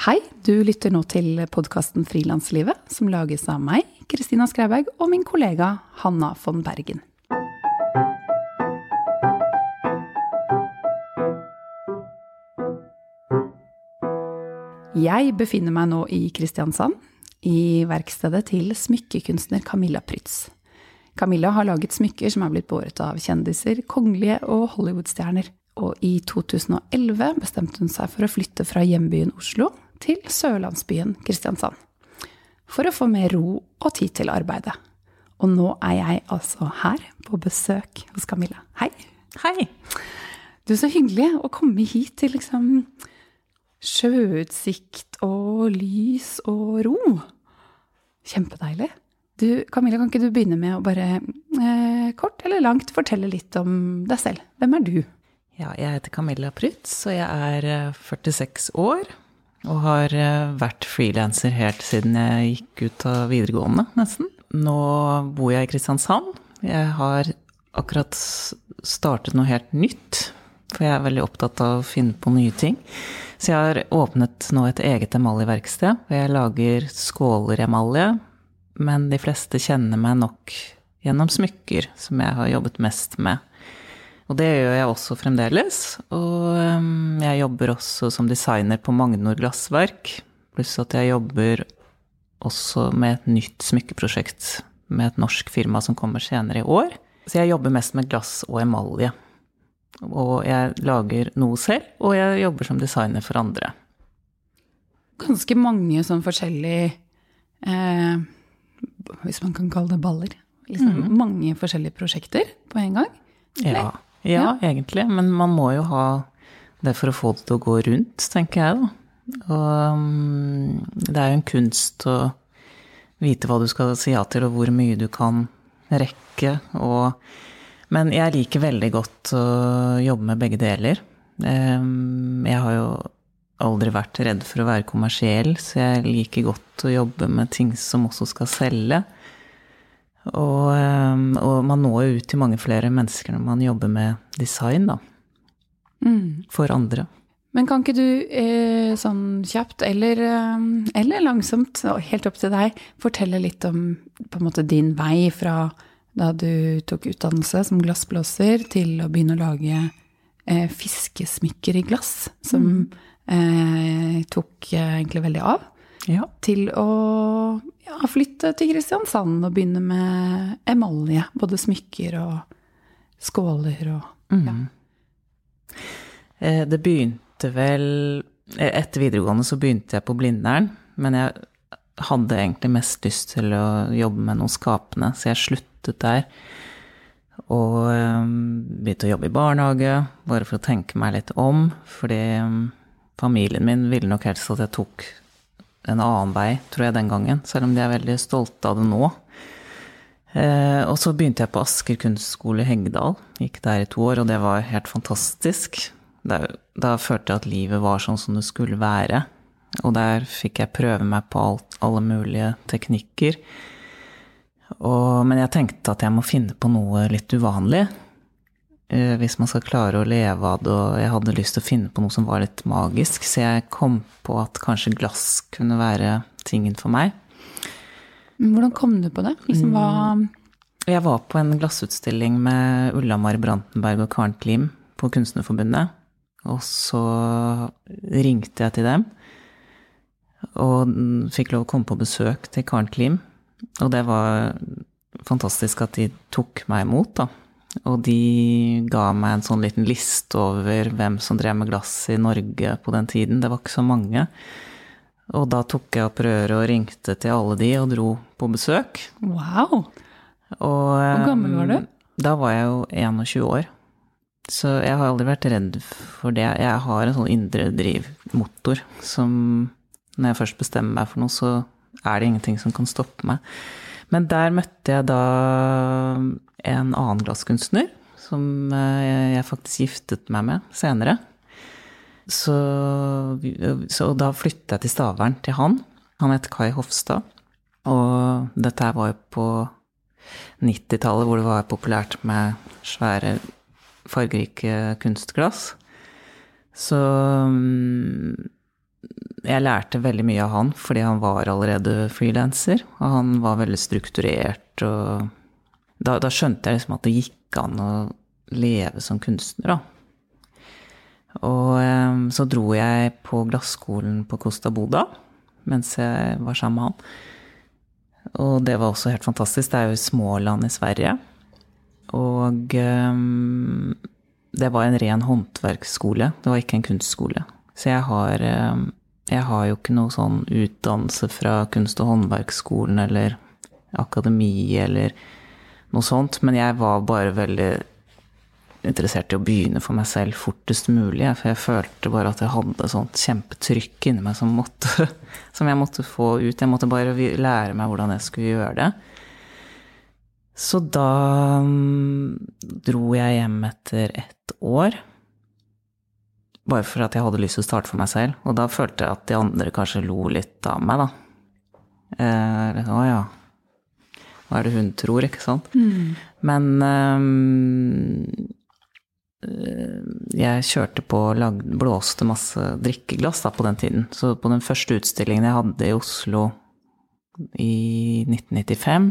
Hei, du lytter nå til podkasten Frilanslivet, som lages av meg, Kristina Skreiberg, og min kollega Hanna von Bergen. Jeg befinner meg nå i Kristiansand, i verkstedet til smykkekunstner Camilla Prytz. Camilla har laget smykker som er blitt båret av kjendiser, kongelige og Hollywood-stjerner. Og i 2011 bestemte hun seg for å flytte fra hjembyen Oslo til sørlandsbyen Kristiansand. For å få mer ro og tid til arbeidet. Og nå er jeg altså her på besøk hos Camilla. Hei. Hei. Du, så hyggelig å komme hit til liksom sjøutsikt og lys og ro. Kjempedeilig. Du, Camilla, kan ikke du begynne med å bare eh, kort eller langt fortelle litt om deg selv? Hvem er du? Ja, jeg heter Camilla Prytz, og jeg er 46 eh, år. Og har eh, vært frilanser helt siden jeg gikk ut av videregående, nesten. Nå bor jeg i Kristiansand. Jeg har akkurat startet noe helt nytt, for jeg er veldig opptatt av å finne på nye ting. Så jeg har åpnet nå et eget emaljeverksted, hvor jeg lager skåler-emalje men de fleste kjenner meg nok gjennom smykker, som jeg har jobbet mest med. Og det gjør jeg også fremdeles. Og um, jeg jobber også som designer på Magnor Glassverk, pluss at jeg jobber også med et nytt smykkeprosjekt med et norsk firma som kommer senere i år. Så jeg jobber mest med glass og emalje. Og jeg lager noe selv, og jeg jobber som designer for andre. Ganske mange sånn forskjellige eh hvis man kan kalle det baller. Liksom mm. Mange forskjellige prosjekter på en gang. Ja, ja, ja, egentlig. Men man må jo ha det for å få det til å gå rundt, tenker jeg, da. Og um, det er jo en kunst å vite hva du skal si ja til, og hvor mye du kan rekke. Og, men jeg liker veldig godt å jobbe med begge deler. Jeg har jo aldri vært redd for å være kommersiell, så jeg liker godt å jobbe med ting som også skal selge. Og, ehm, og man når ut til mange flere mennesker når man jobber med design, da. Mm. For andre. Men kan ikke du eh, sånn kjapt eller, ehm, eller, langsomt, helt opp til deg, fortelle litt om måte din vei fra da du tok utdannelse som glassblåser, til å begynne å lage eh, fiskesmykker i glass, som mm eh, tok egentlig veldig av. Ja. Til å ja, flytte til Kristiansand og begynne med emalje. Både smykker og skåler og mm. ja. Eh, det begynte vel eh, Etter videregående så begynte jeg på Blindern, men jeg hadde egentlig mest lyst til å jobbe med noe skapende, så jeg sluttet der. Og um, begynte å jobbe i barnehage, bare for å tenke meg litt om. Fordi um, familien min ville nok helst at jeg tok en annen vei, tror jeg, den gangen. Selv om de er veldig stolte av det nå. Eh, og så begynte jeg på Asker kunstskole i Heggedal. Gikk der i to år, og det var helt fantastisk. Da følte jeg at livet var sånn som det skulle være. Og der fikk jeg prøve meg på alt, alle mulige teknikker. Og, men jeg tenkte at jeg må finne på noe litt uvanlig. Eh, hvis man skal klare å leve av det, og jeg hadde lyst til å finne på noe som var litt magisk, så jeg kom på at kanskje glass kunne være tingen for meg. Hvordan kom du på det? Liksom, hva mm. Jeg var på en glassutstilling med Ulla-Mari Brantenberg og Karen Klim på Kunstnerforbundet. Og så ringte jeg til dem og fikk lov å komme på besøk til Karen Klim. Og det var fantastisk at de tok meg imot, da. Og de ga meg en sånn liten liste over hvem som drev med glass i Norge på den tiden. Det var ikke så mange. Og da tok jeg opp røret og ringte til alle de og dro på besøk. Wow! Og, Hvor gammel var du? Da var jeg jo 21 år. Så jeg har aldri vært redd for det. Jeg har en sånn indre drivmotor som Når jeg først bestemmer meg for noe, så er det ingenting som kan stoppe meg. Men der møtte jeg da en annen glasskunstner som eh, jeg faktisk giftet meg med senere. Så, så da flyttet jeg til Stavern, til han. Han het Kai Hofstad. Og dette var jo på 90-tallet, hvor det var populært med svære, fargerike kunstglass. Så jeg lærte veldig mye av han fordi han var allerede frilanser. Og han var veldig strukturert og da, da, skjønte jeg liksom at det gikk an å leve som kunstner, da. Og um, så dro jeg på glasskolen på Costa Boda mens jeg var sammen med han. Og det var også helt fantastisk. Det er jo Småland i Sverige. Og um, det var en ren håndverksskole. Det var ikke en kunstskole. Så jeg har, um, jeg har jo ikke noe sånn utdannelse fra kunst- og håndverksskolen eller akademi eller noe sånt. Men jeg var bare veldig interessert i å begynne for meg selv fortest mulig. For jeg følte bare at jeg hadde sånt kjempetrykk inni meg som, måtte, som, jeg måtte få ut. Jeg måtte bare lære meg hvordan jeg skulle gjøre det. Så da um, dro jeg hjem etter ett år. Bare for at jeg hadde lyst til å starte for meg selv. Og da følte jeg at de andre kanskje lo litt av meg, da. Eh, å ja, hva er det hun tror, ikke sant? Mm. Men um, jeg kjørte på og blåste masse drikkeglass da, på den tiden. Så på den første utstillingen jeg hadde i Oslo i 1995,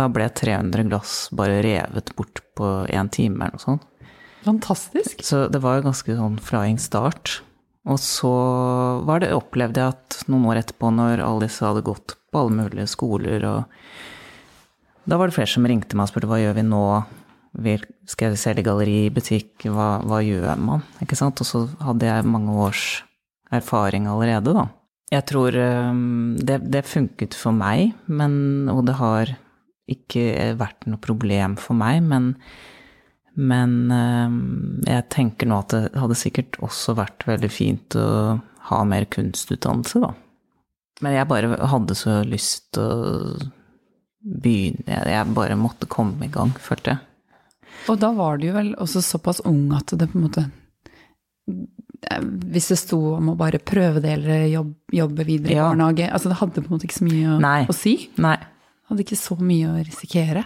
da ble 300 glass bare revet bort på én time eller noe sånt. Fantastisk. Så det var ganske sånn flying start. Og så var det, opplevde jeg at noen år etterpå, når alle disse hadde gått på alle mulige skoler og da var det flere som ringte meg og spurte hva gjør vi nå? Skal jeg selge galleri, butikk, hva, hva gjør man? Ikke sant? Og så hadde jeg mange års erfaring allerede, da. Jeg tror um, det, det funket for meg, men, og det har ikke vært noe problem for meg, men, men um, jeg tenker nå at det hadde sikkert også vært veldig fint å ha mer kunstutdannelse, da. Men jeg bare hadde så lyst til å begynne Jeg bare måtte komme i gang, følte jeg. Og da var du jo vel også såpass ung at det på en måte Hvis det sto om å bare prøve det eller jobb, jobbe videre i ja. barnehage altså Det hadde på en måte ikke så mye å, å si? Nei. Hadde ikke så mye å risikere?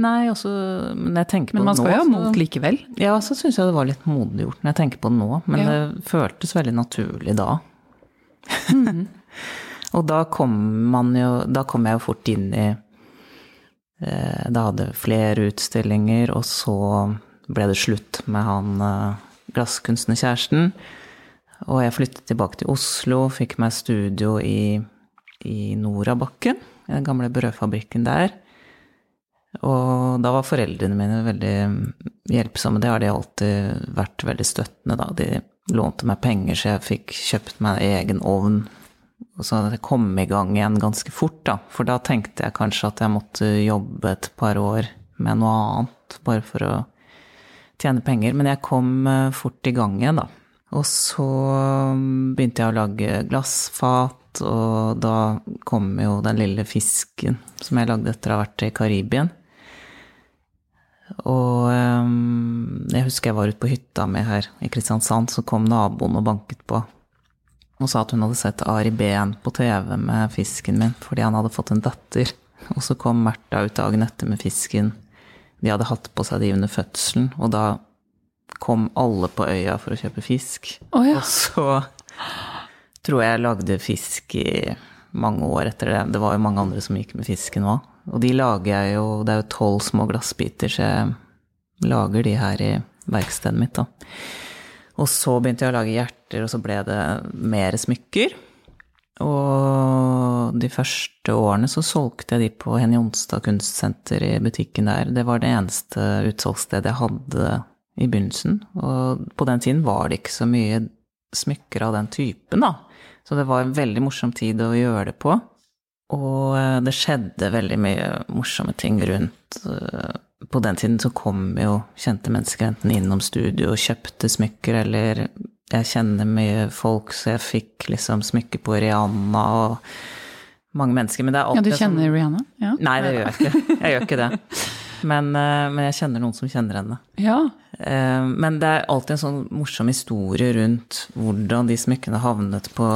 Nei, også, men jeg tenker på Men man skal jo ha mot likevel? Ja, så syns jeg det var litt modig gjort når jeg tenker på det nå. Men ja. det føltes veldig naturlig da. Mm. og da kom man jo Da kom jeg jo fort inn i Eh, da hadde flere utstillinger, og så ble det slutt med han eh, glasskunstnerkjæresten. Og jeg flyttet tilbake til Oslo, fikk meg studio i, i Norabakken, den gamle brødfabrikken der. Og da var foreldrene mine veldig hjelpsomme. Det har de alltid vært veldig støttende, da. De lånte meg penger, så jeg fikk kjøpt meg egen ovn og så hadde jeg kommet i gang igjen ganske fort, da. For da tenkte jeg kanskje at jeg måtte jobbe et par år med noe annet, bare for å tjene penger. Men jeg kom eh, fort i gang igjen, da. Og så mm, begynte jeg å lage glassfat, og da kom jo den lille fisken som jeg lagde etter å ha vært i Karibien. Og um, jeg husker jeg var ute på hytta mi her i Kristiansand, så kom naboen og banket på og sa at hun hadde sett Ari Behn på TV med fisken min fordi han hadde fått en datter. Og så kom Märtha ut dagen etter med fisken. De hadde hatt på seg de under fødselen, og da kom alle på øya for å kjøpe fisk. Oh, ja. Og så tror jeg jeg lagde fisk i mange år etter det. Det var jo mange andre som gikk med fisken òg. Og de lager jeg jo Det er jo tolv små glassbiter, så jeg lager de her i verkstedet mitt, da. Og så begynte jeg å lage hjerter, og så ble det mer smykker. Og de første årene så solgte jeg de på Henny Jonstad kunstsenter i butikken der. Det var det eneste utsalgsstedet jeg hadde i begynnelsen. Og på den tiden var det ikke så mye smykker av den typen, da. Så det var en veldig morsom tid å gjøre det på. Og eh, det skjedde veldig mye morsomme ting rundt eh, på den tiden så kom jo kjente mennesker enten innom studio og kjøpte smykker, eller jeg kjenner mye folk, så jeg fikk liksom smykker på Rihanna og mange mennesker. Men det er alltid Ja, du kjenner som... Rihanna? Ja. Nei, det gjør jeg ikke. Jeg gjør ikke det. Men, eh, men, jeg kjenner noen som kjenner henne. Ja. Men det er alltid en sånn morsom historie rundt hvordan de smykkene havnet på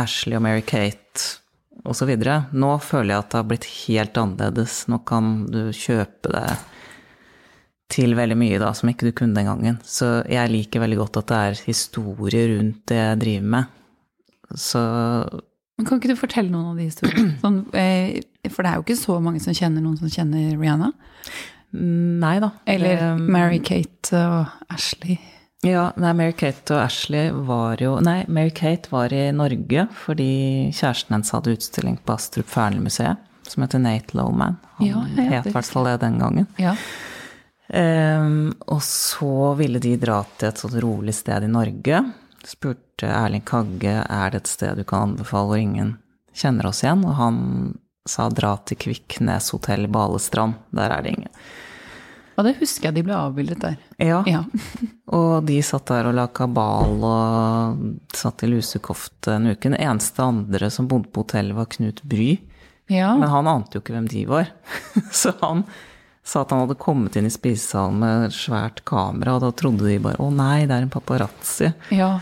Ashley og Mary-Kate osv. Nå føler jeg at det har blitt helt annerledes. Nå kan du kjøpe det til veldig mye da, som ikke du kunne den gangen. Så jeg liker veldig godt at det er historie rundt det jeg driver med. Så Men Kan ikke du fortelle noen av de historiene? Sånn, eh, for det er jo ikke så mange som kjenner noen som kjenner Rihanna. nei da. Eller Um, Mary-Kate og Ashley. Ja, nei, Mary-Kate og Ashley var jo Nei, Mary-Kate var i Norge fordi kjæresten hennes hadde utstilling på Astrup Fearnley-museet, som heter Nate Lowman. Han Ja, het i hvert fall det den gangen. Ja. Um, og så ville de dra til et sånt rolig sted i Norge. Spurte Erling Kagge er det et sted du kan anbefale hvor ingen kjenner oss igjen, og han sa dra til Kviknes hotell Balestrand, der er det ingen. Og det husker jeg de ble avbildet der. Ja, Ja. og de satt der og la kabal og satt i lusekofte en uke. Den eneste andre som bodde på hotellet, var Knut Bry. ja. Men han ante jo ikke hvem de var. Så han sa at han hadde kommet inn i spisesalen med svært kamera, og da trodde de bare 'Å nei, det er en paparazzi'. ja.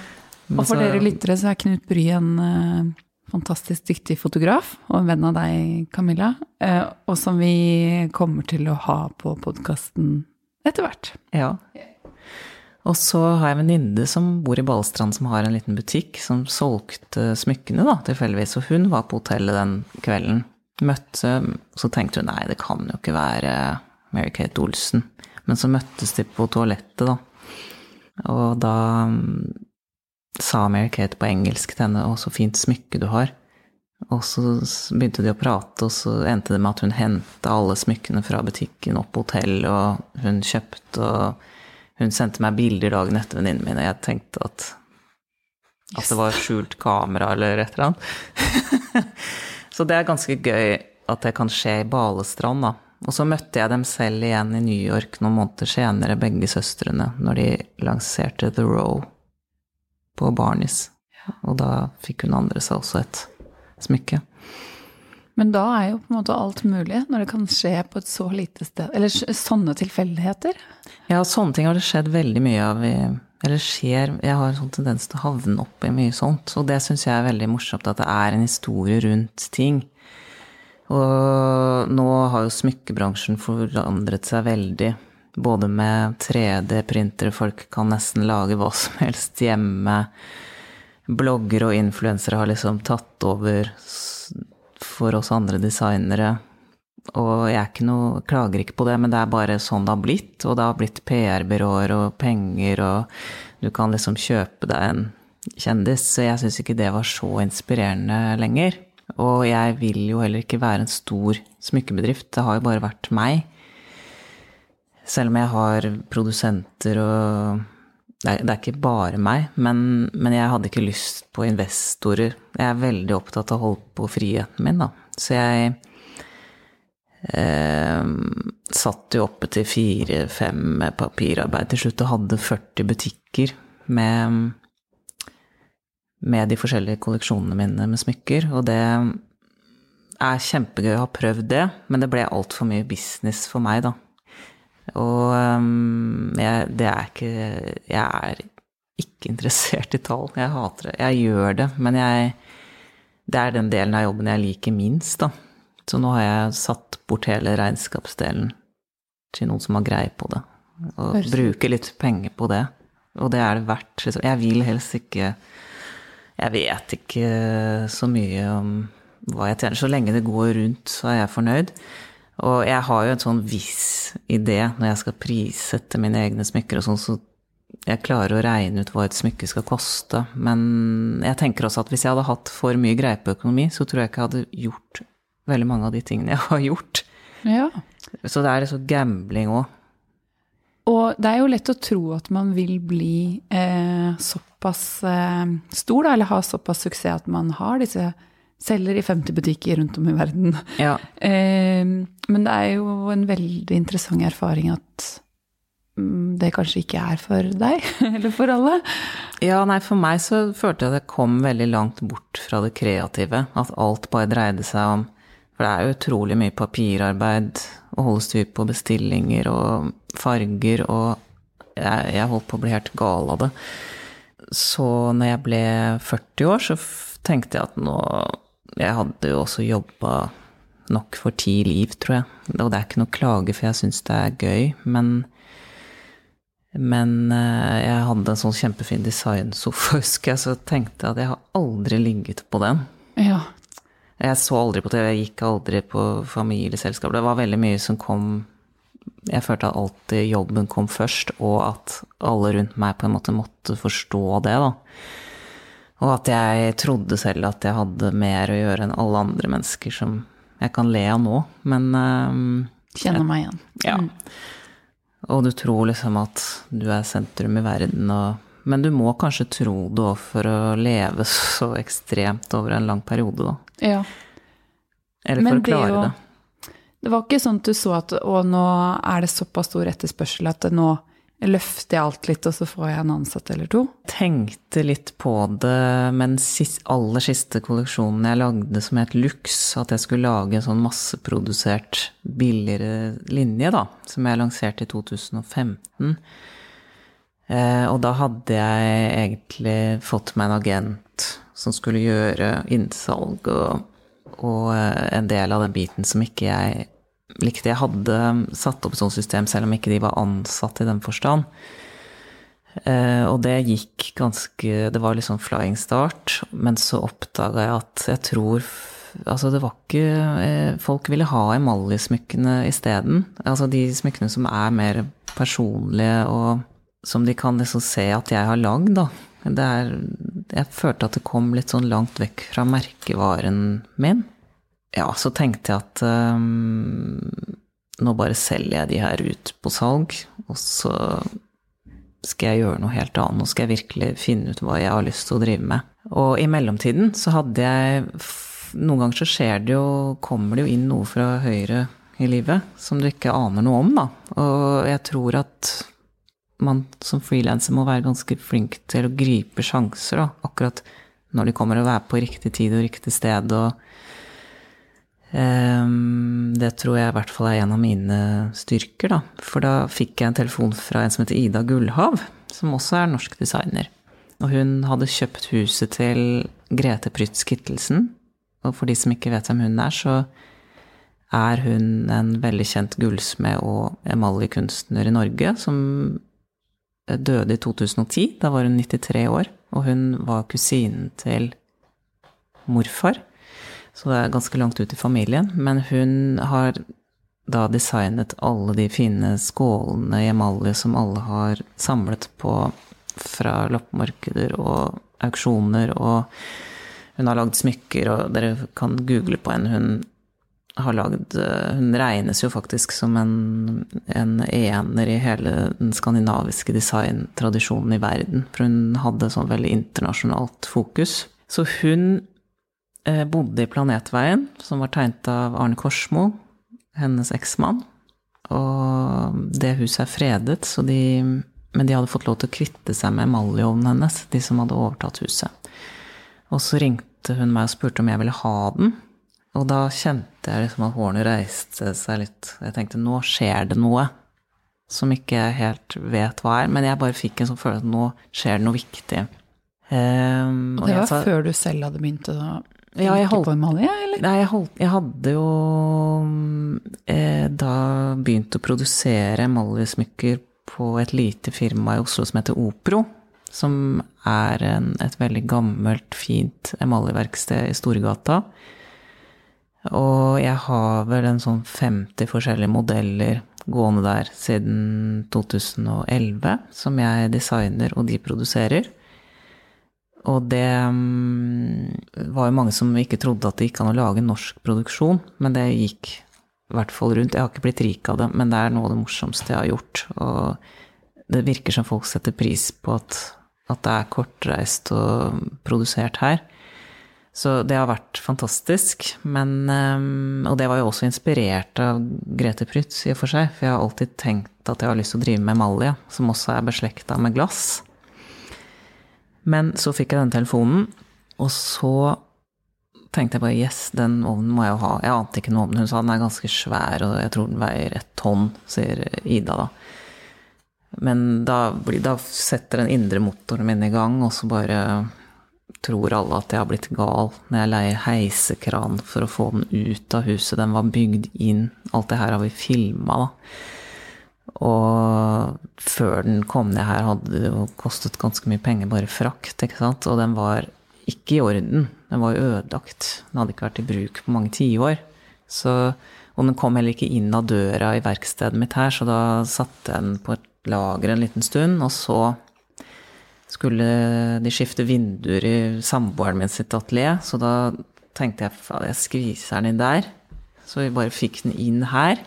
Og for så- dere lyttere så er Knut Bry en eh, fantastisk dyktig fotograf, og en venn av deg, Camilla, eh, og som vi kommer til å ha på podkasten etter hvert. Ja. Og så har jeg en venninne som bor i Balestrand, som har en liten butikk som solgte smykkene, da, tilfeldigvis. Og hun var på hotellet den kvelden. Møtte Så tenkte hun nei, det kan jo ikke være Mary-Kate Olsen. Men så møttes de på toalettet, da. Og da sa Mary-Kate på engelsk til henne 'Å, så fint smykke du har'. Og så begynte de å prate, og så endte det med at hun henta alle smykkene fra butikken opp på hotell, og hun kjøpte, og hun sendte meg bilder dagen etter venninnen min, og jeg tenkte at at det var skjult kamera eller et eller annet. så det er ganske gøy at det kan skje i Balestrand, da. Og så møtte jeg dem selv igjen i New York noen måneder senere, begge søstrene, når de lanserte The Row på Barnis. Og da fikk hun andre seg også et smykke. Men da er jo på en måte alt mulig, når det kan skje på et så lite sted. Eller sånne tilfeldigheter. Ja, sånne ting har det skjedd veldig mye av i Eller skjer Jeg har en sånn tendens til å havne opp i mye sånt. Og det syns jeg er veldig morsomt, at det er en historie rundt ting. Og nå har jo smykkebransjen forandret seg veldig. Både med 3D-printere, folk kan nesten lage hva som helst hjemme. Blogger og influensere har liksom tatt over for oss andre designere. Og jeg noe, klager ikke på det, men det er bare sånn det har blitt. Og det har blitt PR-byråer og penger, og du kan liksom kjøpe deg en kjendis. Så jeg syns ikke det var så inspirerende lenger. Og jeg vil jo heller ikke være en stor smykkebedrift. Det har jo bare vært meg. Selv om jeg har produsenter og det er, det er ikke bare meg, men, men jeg hadde ikke lyst på investorer. Jeg er veldig opptatt av å holde på friheten min, da. Så jeg eh, satt jo oppe til fire-fem med papirarbeid til slutt og hadde 40 butikker med, med de forskjellige kolleksjonene mine med smykker. Og det er kjempegøy å ha prøvd det, men det ble altfor mye business for meg, da. Og um, jeg, det er ikke Jeg er ikke interessert i tall. Jeg hater det. Jeg gjør det, men jeg Det er den delen av jobben jeg liker minst, da. Så nå har jeg satt bort hele regnskapsdelen til noen som har greie på det. Og Høres- bruker litt penger på det. Og det er det verdt. liksom. Jeg vil helst ikke Jeg vet ikke så mye om hva jeg tjener. Så lenge det går rundt, så er jeg fornøyd. Og jeg har jo en sånn viss idé når jeg skal prissette mine egne smykker og sånn, så jeg klarer å regne ut hva et smykke skal koste. Men jeg tenker også at hvis jeg hadde hatt for mye greie på økonomi, så tror jeg ikke jeg hadde gjort veldig mange av de tingene jeg har gjort. Ja. Så det er liksom gambling òg. Og det er jo lett å tro at man vil bli eh, såpass eh, stor, da, eller ha såpass suksess at man har disse selger i 50 butikker rundt om i verden. Ja. Eh, men det er jo en veldig interessant erfaring at mm, det kanskje ikke er for deg, eller for alle. ja, nei, for meg så følte jeg at jeg kom veldig langt bort fra det kreative. At alt bare dreide seg om For det er jo utrolig mye papirarbeid å holde styr på bestillinger og farger, og jeg, jeg holdt på å bli helt gal av det. Så når jeg ble 40 år, så tenkte jeg at nå Jeg hadde jo også jobba nok for ti liv, tror jeg. Og det er ikke noe klage, for jeg syns det er gøy, men Men eh, jeg hadde en sånn kjempefin designsofa, husker jeg, så tenkte jeg at jeg har aldri ligget på den. Ja. Jeg så aldri på TV, jeg gikk aldri på familieselskap. Det var veldig mye som kom Jeg følte at alltid jobben kom først, og at alle rundt meg på en måte måtte forstå det, da. Og at jeg trodde selv at jeg hadde mer å gjøre enn alle andre mennesker som jeg kan le av nå, men um, Kjenner meg igjen. Ja. Og du tror liksom at du er sentrum i verden, og Men du må kanskje tro det òg for å leve så ekstremt over en lang periode, da. Ja. Eller for Men å klare det det. Det var ikke sånn at du så at å, nå er det såpass stor etterspørsel at nå løfter jeg alt litt, og så får jeg en ansatt eller to? Tenkte litt på det, men den aller siste kolleksjonen jeg lagde som het Lux, at jeg skulle lage en sånn masseprodusert, billigere linje, da, som jeg lanserte i 2015. Eh, og da hadde jeg egentlig fått meg en agent som skulle gjøre innsalg og, og eh, en del av den biten som ikke jeg likte. Jeg hadde satt opp sånt system selv om ikke de var ansatt i den forstand. Eh, og det gikk ganske Det var liksom flying start, men så oppdaga jeg at jeg tror Altså, det var ikke eh, Folk ville ha emaljesmykkene isteden. Altså de smykkene som er mer personlige, og som de kan liksom se at jeg har lagd, da. Er Jeg følte at det kom litt sånn langt vekk fra merkevaren min. Ja, så tenkte jeg at um, nå bare selger jeg de her ut på salg, og så skal jeg gjøre noe helt annet. Nå skal jeg virkelig finne ut hva jeg har lyst til å drive med. Og i mellomtiden så hadde jeg Noen ganger så skjer det jo Kommer det jo inn noe fra høyre i livet som du ikke aner noe om, da. Og jeg tror at man som frilanser må være ganske flink til å gripe sjanser, da. Akkurat når de kommer og være på riktig tid og riktig sted og Det tror jeg i hvert fall er en av mine styrker, da. For da fikk jeg en telefon fra en som heter Ida Gullhav, som også er norsk designer. Og hun hadde kjøpt huset til Grete Prytz Kittelsen. Og for de som ikke vet hvem hun er, så er hun en veldig kjent gullsmed og emaljekunstner i Norge, som døde i 2010. Da var hun 93 år, og hun var kusinen til morfar. Så det er ganske langt ut i familien. Men hun har da designet alle de fine skålene i emalje som alle har samlet på fra loppemarkeder og auksjoner, og hun har lagd smykker, og dere kan google på henne. Hun har lagd Hun regnes jo faktisk som en, en ener i hele den skandinaviske designtradisjonen i verden, for hun hadde sånn veldig internasjonalt fokus. Så hun eh, bodde i Planetveien, som var tegnet av Arne Korsmo, hennes eksmann. Og det huset er fredet, så de, men de hadde fått lov til å kvitte seg med emaljeovnen hennes, de som hadde overtatt huset. Og så ringte hun meg og spurte om jeg ville ha den. Og da kjente jeg liksom at hårene reiste seg litt. Jeg tenkte nå skjer det noe som ikke jeg helt vet hva er, men jeg bare fikk en sånn følelse at nå skjer det noe viktig. Um, Og og det jeg var sa- før du selv hadde begynt å Ja, jeg holdt- eller? Nei, jeg, holdt, jeg hadde jo eh, da begynt å produsere emaljesmykker på et lite firma i Oslo som heter Opro. Som er en, et veldig gammelt, fint emaljeverksted i Storgata. Og jeg har vel en sånn 50 forskjellige modeller gående der siden 2011, som jeg designer og de produserer. Og det mm, var jo mange som ikke trodde at det gikk an å lage norsk produksjon, men det gikk i hvert fall rundt. Jeg har ikke blitt rik av det, men det er noe av det morsomste jeg har gjort. Og det virker som folk setter pris på at, at det er kortreist og produsert her. Så det har vært fantastisk. Men, eh, og det var jo også inspirert av Grete Prytz i og for seg, for jeg har alltid tenkt at jeg har lyst til å drive med emalje, som også er beslekta med glass. Men så fikk jeg denne telefonen, og så tenkte jeg bare yes, den ovnen må jeg jo ha. Jeg ante ikke noe om den. Hun sa den er ganske svær, og jeg tror den veier et tonn, sier Ida da. Men da, da setter den indre motoren min i gang, og så bare tror alle at jeg har blitt gal når jeg leier heisekran for å få den ut av huset. Den var bygd inn. Alt det her har vi filma, da. Og før den kom ned her, hadde det jo kostet ganske mye penger bare frakt, ikke sant. Og den var ikke i orden. Den var ødelagt. Den hadde ikke vært i bruk på mange tiår. Og den kom heller ikke inn av døra i verkstedet mitt her, så da satte jeg den på et lager en liten stund, og så skulle de skifte vinduer i samboeren min sitt atelier, så da tenkte jeg at jeg skviser den inn der. Så vi bare fikk den inn her,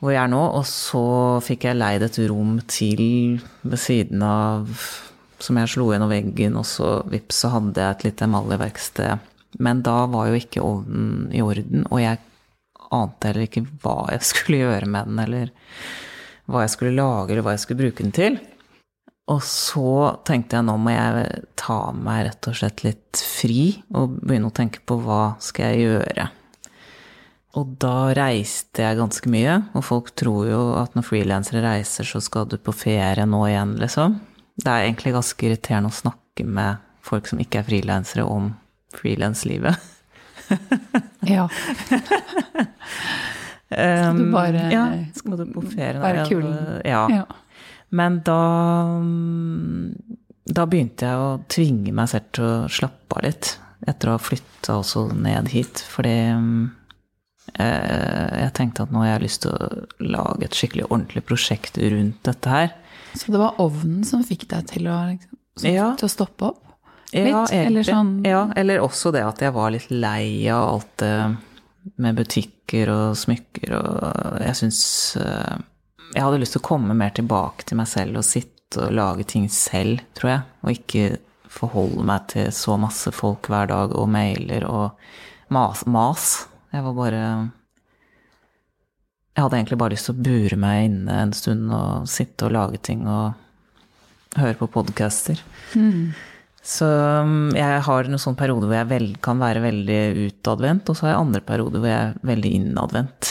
hvor jeg er nå. Og så fikk jeg leid et rom til ved siden av som jeg slo gjennom veggen, og så vips, så hadde jeg et lite emaljeverksted. Men da var jo ikke ovnen i orden, og jeg ante heller ikke hva jeg skulle gjøre med den, eller hva jeg skulle lage, eller hva jeg skulle bruke den til. Og så tenkte jeg nå må jeg ta meg rett og slett litt fri og begynne å tenke på hva skal jeg gjøre. Og da reiste jeg ganske mye, og folk tror jo at når frilansere reiser, så skal du på ferie nå igjen, liksom. Det er egentlig ganske irriterende å snakke med folk som ikke er frilansere, om frilanslivet. ja. Um, du bare ja, skal du på ferie? nå? Være kul. Ja. ja. Men da Da begynte jeg å tvinge meg selv til å slappe av litt. Etter å ha flytta også ned hit. Fordi eh, jeg tenkte at nå har jeg lyst til å lage et skikkelig ordentlig prosjekt rundt dette her. Så det var ovnen som fikk deg til å, liksom, ja. til å stoppe opp? Litt, ja. Eller, sånn... ja, eller også det at jeg var litt lei av alt det med butikker og smykker og Jeg syns eh, Jeg hadde lyst til å komme mer tilbake til meg selv og sitte og lage ting selv, tror jeg. Og ikke forholde meg til så masse folk hver dag og mailer og mas. mas. Jeg var bare Jeg hadde egentlig bare lyst til å bure meg inne en stund og sitte og lage ting og høre på podcaster. Mm. Så um, jeg har noen sånn periode hvor jeg vel, kan være veldig utadvendt, og så har jeg andre perioder hvor jeg er veldig innadvendt.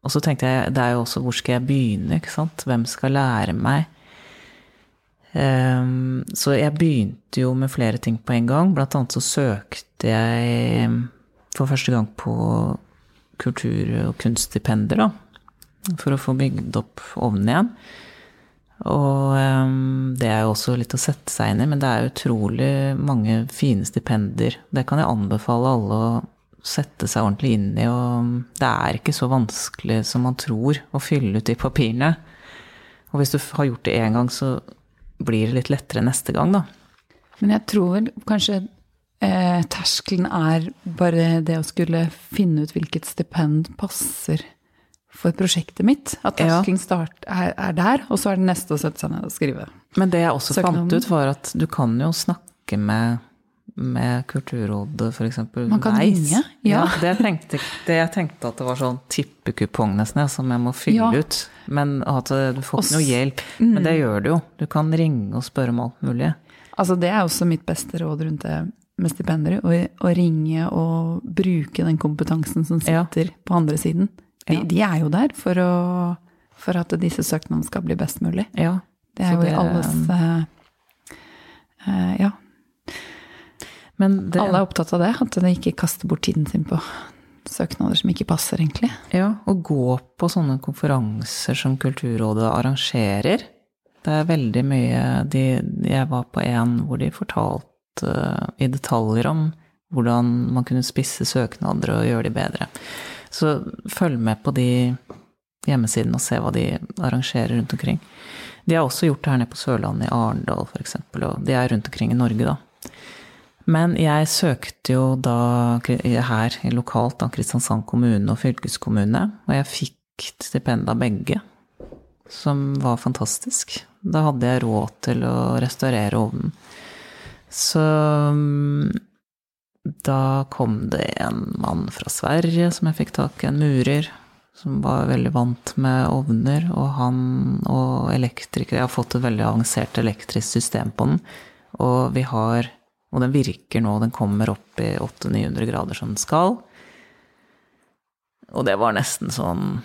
Og så tenkte jeg, det er jo også hvor skal jeg begynne, ikke sant? Hvem skal lære meg? Um, så jeg begynte jo med flere ting på en gang. Blant annet så søkte jeg um, for første gang på kultur- og kunststipender, da. For å få bygd opp ovnen igjen. Og um, det er jo også litt å sette seg inn i, men det er utrolig mange fine stipender. Det kan jeg anbefale alle å sette seg ordentlig inn i. Og det er ikke så vanskelig som man tror å fylle ut de papirene. Og hvis du har gjort det én gang, så blir det litt lettere neste gang, da. Men jeg tror vel kanskje eh, terskelen er bare det å skulle finne ut hvilket stipend passer for prosjektet mitt. At terskelen start er, er, der, og så er det neste å sette seg ned og skrive. Men det jeg også fant ut, var at du kan jo snakke med, med Kulturrådet, f.eks. Man kan ringe, ja. ja det, jeg tenkte, det, jeg tenkte, at det var sånn tippekupong nesten, som jeg må fylle ja. ut. Men at du får ikke noe hjelp. Mm. Men det gjør du jo. Du kan ringe og spørre om alt mulig. Altså, det er også mitt beste råd rundt det med stipender. Å, og, ringe og bruke den kompetansen som sitter ja. på andre siden. De, ja. de, er jo der for, å, for, at disse søknadene skal bli best mulig. Ja. Det er jo det, alles uh, uh, Ja. Det, Alle er opptatt av det, at de ikke kaster bort tiden sin på søknader som ikke passer, egentlig. Ja, å gå på sånne konferanser som Kulturrådet arrangerer. Det er veldig mye de, Jeg var på en hvor de fortalte uh, i detaljer om hvordan man kunne spisse søknader og gjøre de bedre. Så følg med på de hjemmesidene og se hva de arrangerer rundt omkring. De har også gjort det her nede på Sørlandet, i Arendal f.eks., og de er rundt omkring i Norge, da. Men jeg søkte jo da her lokalt, da, Kristiansand kommune og fylkeskommune, og jeg fikk stipend av begge, som var fantastisk. Da hadde jeg råd til å restaurere ovnen. Så da kom det en mann fra Sverige som jeg fikk tak i, en murer, som var veldig vant med ovner, og han og elektrikere Jeg har fått et veldig avansert elektrisk system på den, og vi har Og den virker nå, den kommer opp i 800-900 grader som den skal. Og det var nesten sånn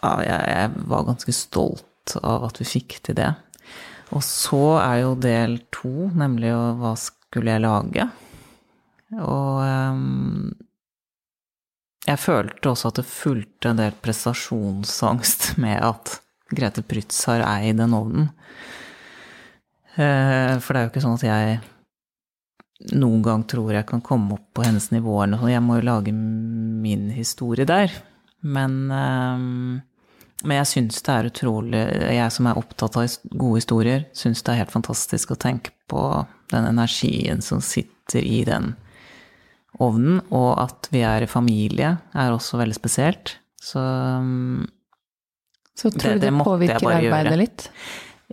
Ja, jeg, jeg var ganske stolt av at vi fikk til det. Og så er jo del to, nemlig hva skulle jeg lage? Og um, jeg følte også at det fulgte en del prestasjonsangst med at Grete Prytz har eid den ovnen. Uh, for det er jo ikke sånn at jeg noen gang tror jeg kan komme opp på hennes nivåer. Jeg må jo lage min historie der. Men, eh, men jeg syns det er utrolig Jeg som er opptatt av gode historier, syns det er helt fantastisk å tenke på den energien som sitter i den ovnen. Og at vi er i familie, er også veldig spesielt. Så Så tror du det, det påvirker arbeidet gjøre. litt?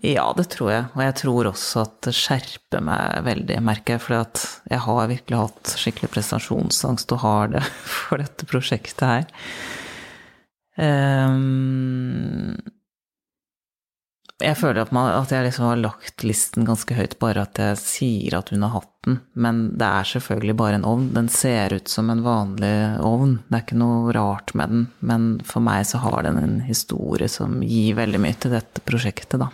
Ja, det tror jeg. Og jeg tror også at det skjerper meg veldig, merker jeg. For jeg har virkelig hatt skikkelig prestasjonsangst, og har det for dette prosjektet her. Um, jeg føler at, man, at jeg liksom har lagt listen ganske høyt, bare at jeg sier at hun har hatt den. Men det er selvfølgelig bare en ovn. Den ser ut som en vanlig ovn. Det er ikke noe rart med den. Men for meg så har den en historie som gir veldig mye til dette prosjektet, da.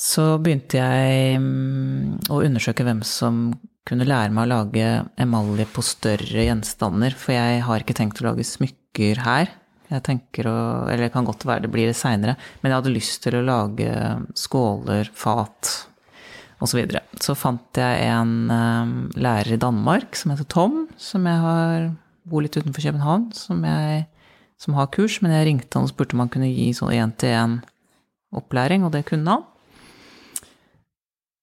Så begynte jeg mm, å undersøke hvem som kunne lære meg å lage emalje på større gjenstander, for jeg har ikke tenkt å lage smykker her. Jeg tenker å Eller det kan godt være det blir det seinere, men jeg hadde lyst til å lage skåler, fat osv. Så, videre. så fant jeg en um, lærer i Danmark som heter Tom, som jeg har bor litt utenfor København, som, jeg, som har kurs, men jeg ringte han og spurte om han kunne gi sånn én-til-én-opplæring, og det kunne han.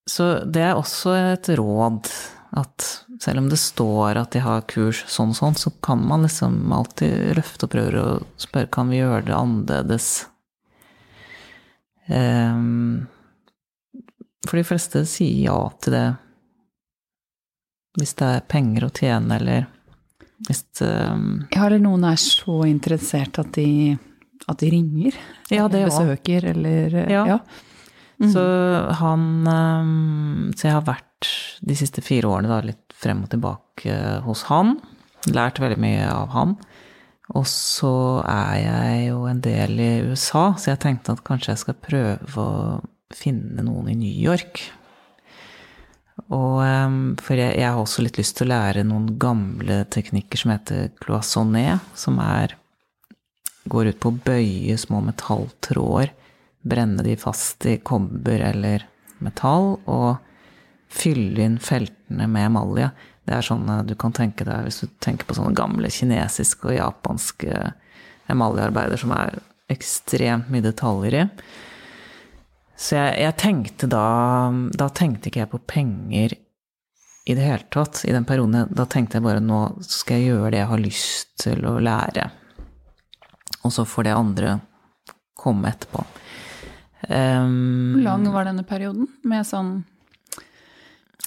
Så det er også et råd at selv om det står at de har kurs sånn og sånn, så kan man liksom alltid løfte og prøve å spørre kan vi gjøre det annerledes. Um, for de fleste sier ja til det hvis det er penger å tjene, eller hvis um, Ja, eller noen er så interessert at de, at de ringer. Ja, det besøker, eller Ja. ja. Mm. Så han ehm, Så jeg har vært de siste fire årene da litt frem og tilbake hos han. Lært veldig mye av han. Og så er jeg jo en del i USA, så jeg tenkte at kanskje jeg skal prøve å finne noen i New York. Og, ehm, for jeg, jeg, har også litt lyst til å lære noen gamle teknikker som heter cloisonné, som er går ut på å bøye små metalltråder brenne de fast i kobber eller metall, og fylle inn feltene med emalje. Det er sånn du kan tenke deg hvis du tenker på sånne gamle kinesiske og japanske emaljearbeider som er ekstremt mye detaljer i. Så jeg, jeg, tenkte da Da tenkte ikke jeg på penger i det hele tatt i den perioden. Da tenkte jeg bare nå skal jeg gjøre det jeg har lyst til å lære. Og så får det andre komme etterpå. Um, Hvor lang var denne perioden med sånn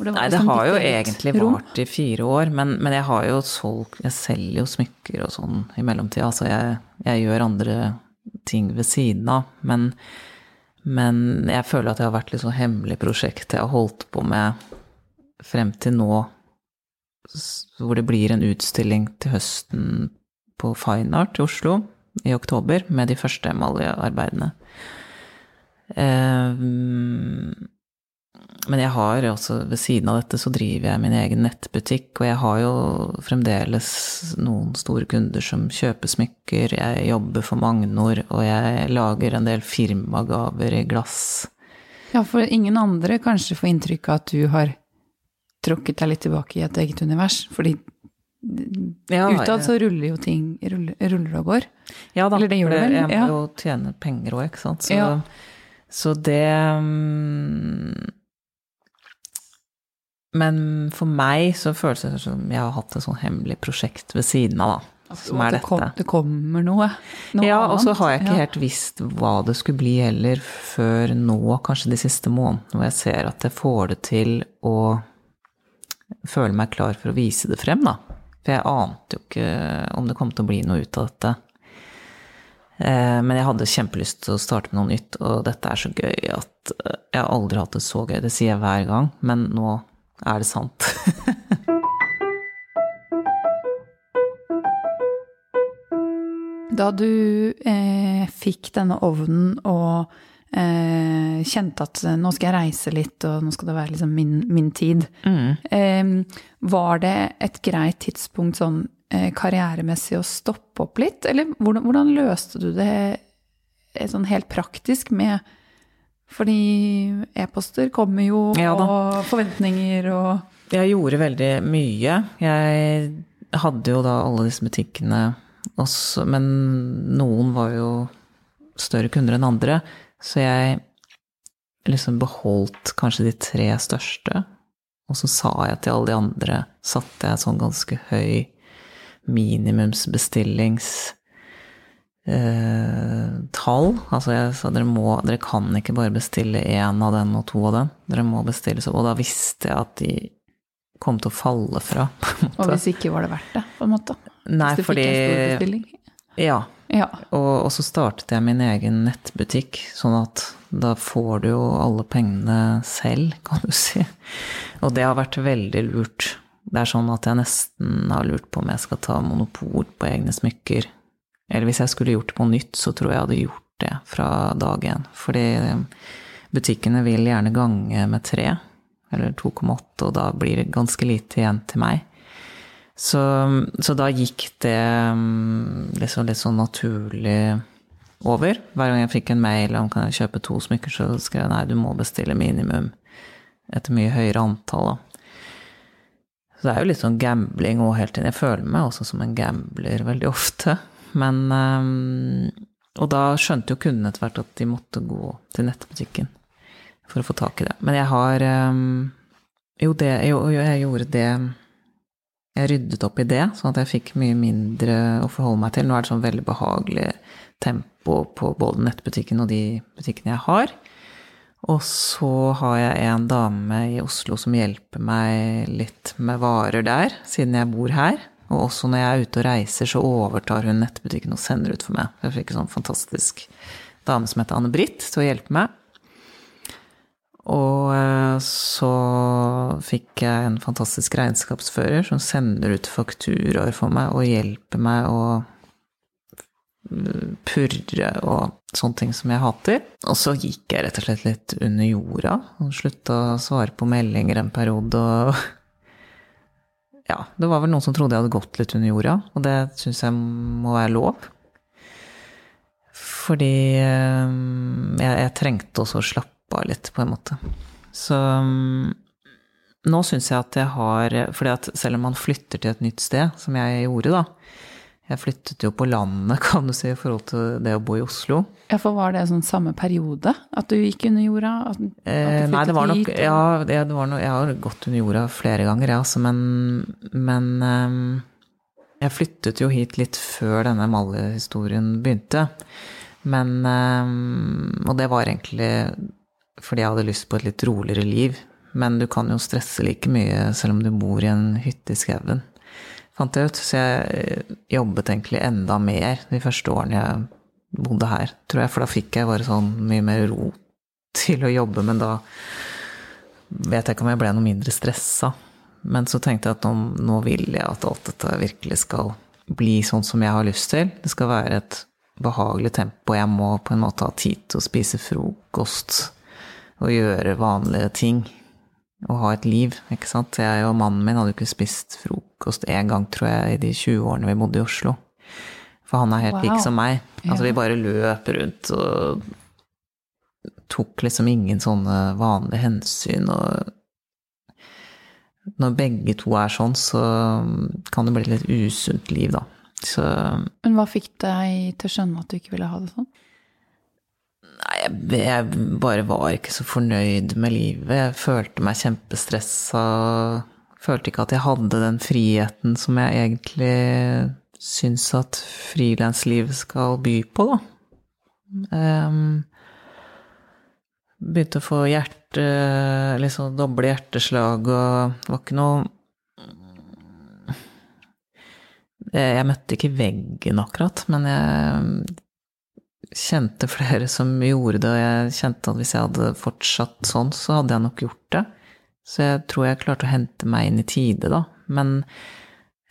det Nei, det sånn har jo egentlig vart i fire år, men, men, jeg har jo solgt Jeg selger jo smykker og sånn i mellomtida. Altså jeg, jeg, gjør andre ting ved siden av. Men, men jeg føler at det har vært litt sånn hemmelig prosjekt jeg har holdt på med frem til nå, hvor det blir en utstilling til høsten på Fine Art i Oslo i oktober med de første emaljearbeidene. Ehm, men jeg har også, ved siden av dette, så driver jeg min egen nettbutikk, og jeg har jo fremdeles noen store kunder som kjøper smykker. Jeg jobber for Magnor, og jeg lager en del firmagaver i glass. Ja, for ingen andre kanskje får inntrykk av at du har tråkket deg litt tilbake i et eget univers, fordi ja, Utad så ruller jo ting ruller, ruller og går. Ja da, Eller det gjør det vel? Jeg må jo tjene penger òg, ikke sant. Så ja. Så det mm, Men for meg så føles det som jeg har hatt et sånn hemmelig prosjekt ved siden av, da. Som er dette. Kom, det kommer noe? noe ja, og så har jeg ikke ja. helt visst hva det skulle bli heller, før nå, kanskje de siste månedene, hvor jeg ser at jeg får det til å føle meg klar for å vise det frem, da. For jeg ante jo ikke om det kom til å bli noe ut av dette. Eh, men jeg hadde kjempelyst til å starte med noe nytt, og dette er så gøy at eh, jeg har aldri hatt det så gøy. Det sier jeg hver gang, men nå er det sant. da du eh, fikk denne ovnen og eh, kjente at nå skal jeg reise litt, og nå skal det være liksom min, min tid, mm. eh, var det et greit tidspunkt sånn eh, karrieremessig å stoppe opp litt? Eller hvordan, hvordan løste du det eh, sånn helt praktisk med Fordi e-poster kommer jo, Ja og forventninger og Jeg gjorde veldig mye. Jeg hadde jo da alle disse butikkene også, men noen var jo større kunder enn andre. Så jeg liksom beholdt kanskje de tre største. Og så sa jeg til alle de andre, satte jeg sånn ganske høy minimumsbestillings eh, tall. Altså jeg sa dere må, dere kan ikke bare bestille én av den og to av den. Dere må bestille så Og da visste jeg at de kom til å falle fra. Og hvis ikke var det verdt det, på en måte. Nei, hvis du fordi fikk en stor bestilling. Ja. Ja. Og, og så startet jeg min egen nettbutikk, sånn at da får du jo alle pengene selv, kan du si. Og det har vært veldig lurt. Det er sånn at jeg nesten har lurt på om jeg skal ta monopol på egne smykker. Eller hvis jeg skulle gjort det på nytt, så tror jeg jeg hadde gjort det fra dag én. Fordi butikkene vil gjerne gange med tre, eller 2,8, og da blir det ganske lite igjen til meg. Så, så da gikk det liksom litt sånn naturlig over. Hver gang jeg fikk en mail om kan jeg kjøpe to smykker, så skrev jeg nei, du må bestille minimum et mye høyere antall. Da. Så det er jo litt sånn gambling og hele tiden. Jeg føler meg også som en gambler veldig ofte. Men um, Og da skjønte jo kundene etter hvert at de måtte gå til nettbutikken for å få tak i det. Men jeg har um, Jo, det, jo, jeg gjorde det Jeg ryddet opp i det, sånn at jeg fikk mye mindre å forholde meg til. Nå er det sånn veldig behagelig tempo på både nettbutikken og de butikkene jeg har. Og så har jeg en dame i Oslo som hjelper meg litt med varer der, siden jeg bor her. Og også når jeg er ute og reiser, så overtar hun nettbutikken og sender ut for meg. Jeg fikk en sånn fantastisk dame som heter Anne-Britt til å hjelpe meg. Og eh, så fikk jeg en fantastisk regnskapsfører som sender ut fakturaer for meg og hjelper meg å purre og sånne ting som jeg hater. Og så gikk jeg rett og slett litt under jorda og slutta å svare på meldinger en periode. og ja, det var vel noen som trodde jeg hadde gått litt under jorda, og det syns jeg må være lov. Fordi eh, jeg, jeg, trengte også å slappe av litt, på en måte. Så mm, nå syns jeg at jeg har fordi at selv om man flytter til et nytt sted, som jeg gjorde, da Jeg flyttet jo på landet, kan du si, i forhold til det å bo i Oslo. Ja, for var det sånn samme periode? At du gikk under jorda? At, at eh, nei, det var nok hit. Ja, det, det var nok, jeg har gått under jorda flere ganger, jeg, altså, men, men um, jeg flyttet jo hit litt før denne Malle-historien begynte. Men um, Og det var egentlig fordi jeg hadde lyst på et litt roligere liv. Men du kan jo stresse like mye selv om du bor i en hytte i skauen, fant jeg ut. Så jeg jobbet egentlig enda mer de første årene jeg bodde her, tror jeg. For da fikk jeg bare sånn mye mer ro til å jobbe, men da vet jeg ikke om jeg ble noe mindre stressa. Men så tenkte jeg at nå, nå vil jeg at alt dette virkelig skal bli sånn som jeg har lyst til. Det skal være et behagelig tempo. Jeg må på en måte ha tid til å spise frokost og gjøre vanlige ting. Og ha et liv, ikke sant. Jeg og mannen min hadde jo ikke spist frokost én gang, tror jeg, i de 20 årene vi bodde i Oslo. For han er helt wow. lik som meg. Altså, vi bare løp rundt og tok liksom ingen sånne vanlige hensyn. Og når begge to er sånn, så kan det bli litt usunt liv, da. Så Men hva fikk deg til å skjønne at du ikke ville ha det sånn? Nei, jeg, jeg bare var ikke så fornøyd med livet. Jeg følte meg kjempestressa. Følte ikke at jeg hadde den friheten som jeg egentlig syns at frilanslivet skal by på, da. Um, begynte å få hjerte, liksom doble hjerteslag, og det var ikke noe Jeg møtte ikke veggen akkurat, men jeg kjente flere som gjorde det, og jeg kjente at hvis jeg hadde fortsatt sånn, så hadde jeg nok gjort det. Så jeg tror jeg klarte å hente meg inn i tide, da. Men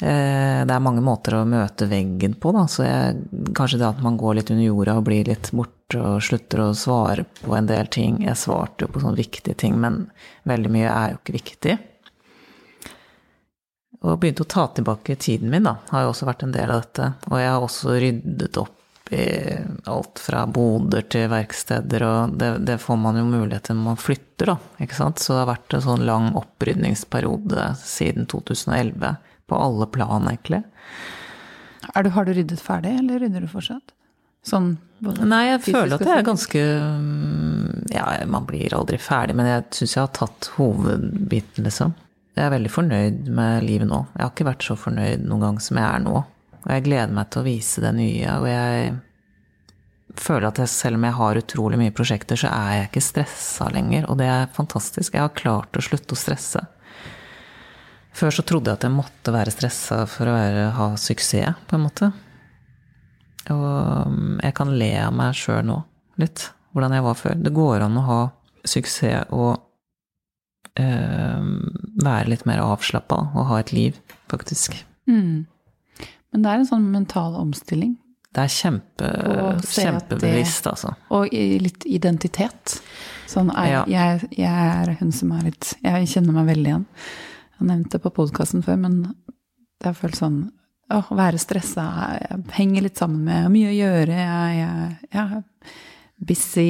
eh, det er mange måter å møte veggen på, da. Så jeg, kanskje det at man går litt under jorda og blir litt borte og slutter å svare på en del ting. Jeg svarte jo på sånne viktige ting, men veldig mye er jo ikke viktig. Og begynte å ta tilbake tiden min, da. Har jo også vært en del av dette. Og jeg har også ryddet opp i alt fra boder til verksteder, og det, det får man jo mulighet til når man flytter, da. Ikke sant. Så det har vært en sånn lang opprydningsperiode siden 2011. På alle plan, egentlig. Du, har du ryddet ferdig, eller rydder du fortsatt? Sånn Nei, jeg føler at jeg er ganske Ja, man blir aldri ferdig, men jeg syns jeg har tatt hovedbiten, liksom. Jeg er veldig fornøyd med livet nå. Jeg har ikke vært så fornøyd noen gang som jeg er nå. Og jeg gleder meg til å vise det nye. Og jeg føler at jeg, selv om jeg har utrolig mye prosjekter, så er jeg ikke stressa lenger. Og det er fantastisk. Jeg har klart å slutte å stresse. Før så trodde jeg at jeg måtte være stressa for å være, ha suksess, på en måte. Og mm, jeg kan le av meg sjøl nå, litt. Hvordan jeg var før. Det går an å ha suksess og øh, være litt mer avslappa og ha et liv, faktisk. Mm. Men det er en sånn mental omstilling. Det er kjempe, kjempebevisst, altså. Og litt identitet. Sånn er, ja. jeg, jeg, er hun som er litt Jeg kjenner meg veldig igjen. Jeg har nevnt det på podkasten før, men det har følt sånn å være stressa henger litt sammen med mye å gjøre. Jeg, jeg, jeg busy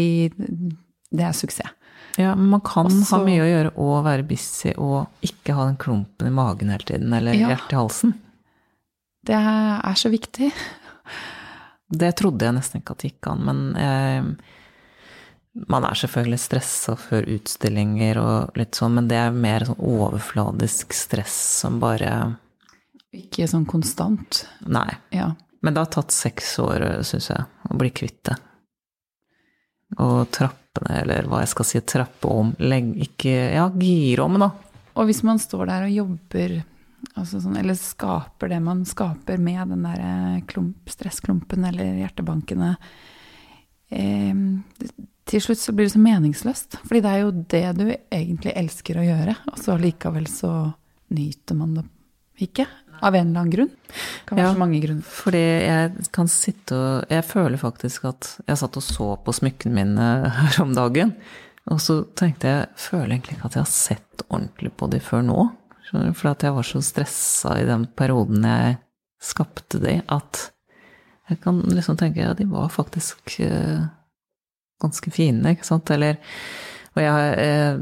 Det er suksess. Ja, men man kan Også, ha mye å gjøre og være busy og ikke ha den klumpen i magen hele tiden, eller ja, hjertet i halsen. Det er så viktig. Det trodde jeg nesten ikke at det gikk an, men eh, man er selvfølgelig stressa før utstillinger og litt sånn, men det er mer sånn overfladisk stress som bare ikke sånn konstant? Nei. Ja. Men det har tatt seks år, syns jeg, å bli kvitt det. Og trappene, eller hva jeg skal si, trappe om, legge ikke Ja, gire om, da. Og hvis man står der og jobber, altså sånn, eller skaper det man skaper med den der eh, klump, stressklumpen eller hjertebankene eh, Til slutt så blir det så meningsløst. Fordi det er jo det du egentlig elsker å gjøre, og så likevel så nyter man det ikke. Av en eller annen grunn? Det kan være ja, så mange grunner. Fordi jeg kan sitte og Jeg føler faktisk at jeg satt og så på smykkene mine her om dagen. Og så tenkte jeg føler egentlig ikke at jeg har sett ordentlig på de før nå. For at jeg var så stressa i den perioden jeg skapte de, at jeg kan liksom tenke ja, de var faktisk uh, ganske fine, ikke sant. Eller og jeg, eh,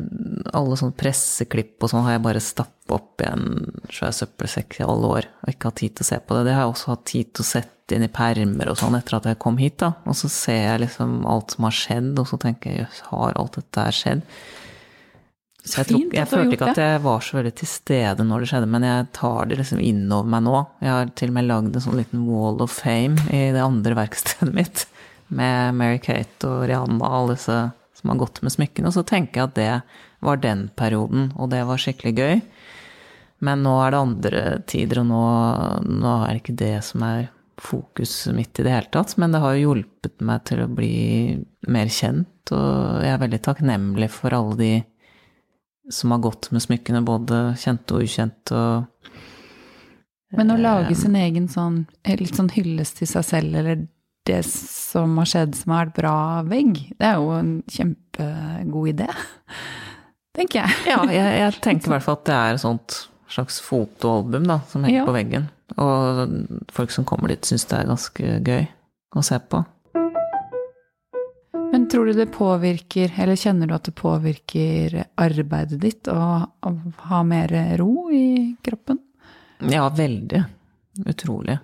alle sånne presseklipp og sånn har jeg bare stappa opp i en svær søppelsekk i alle år og ikke hatt tid til å se på det. Det har jeg også hatt tid til å sette inn i permer og sånn etter at jeg kom hit, da. Og så ser jeg liksom alt som har skjedd, og så tenker jeg jøss, har alt dette skjedd? Så jeg, tror, jeg følte ikke at jeg var så veldig til stede når det skjedde, men jeg tar det liksom innover meg nå. Jeg har til og med lagd en sånn liten wall of fame i det andre verkstedet mitt med Mary Kate og Rihanna og alle disse som har gått med smykkene. Og så tenker jeg at det var den perioden, og det var skikkelig gøy. Men nå er det andre tider, og nå, nå er det ikke det som er fokuset mitt i det hele tatt. Men det har jo hjulpet meg til å bli mer kjent, og jeg er veldig takknemlig for alle de som har gått med smykkene, både kjente og ukjente. og men å lage sin egen sånn, litt sånn hyllest til seg selv, eller det som har skjedd som har vært bra vegg, det er jo en kjempegod idé. Tenker jeg. Ja, jeg, jeg tenker i hvert fall at det er et sånt slags fotoalbum da, som henger ja. på veggen. Og folk som kommer dit, syns det er ganske gøy å se på. Men tror du det påvirker, eller kjenner du at det påvirker arbeidet ditt å, å ha mer ro i kroppen? Ja, veldig. Utrolig.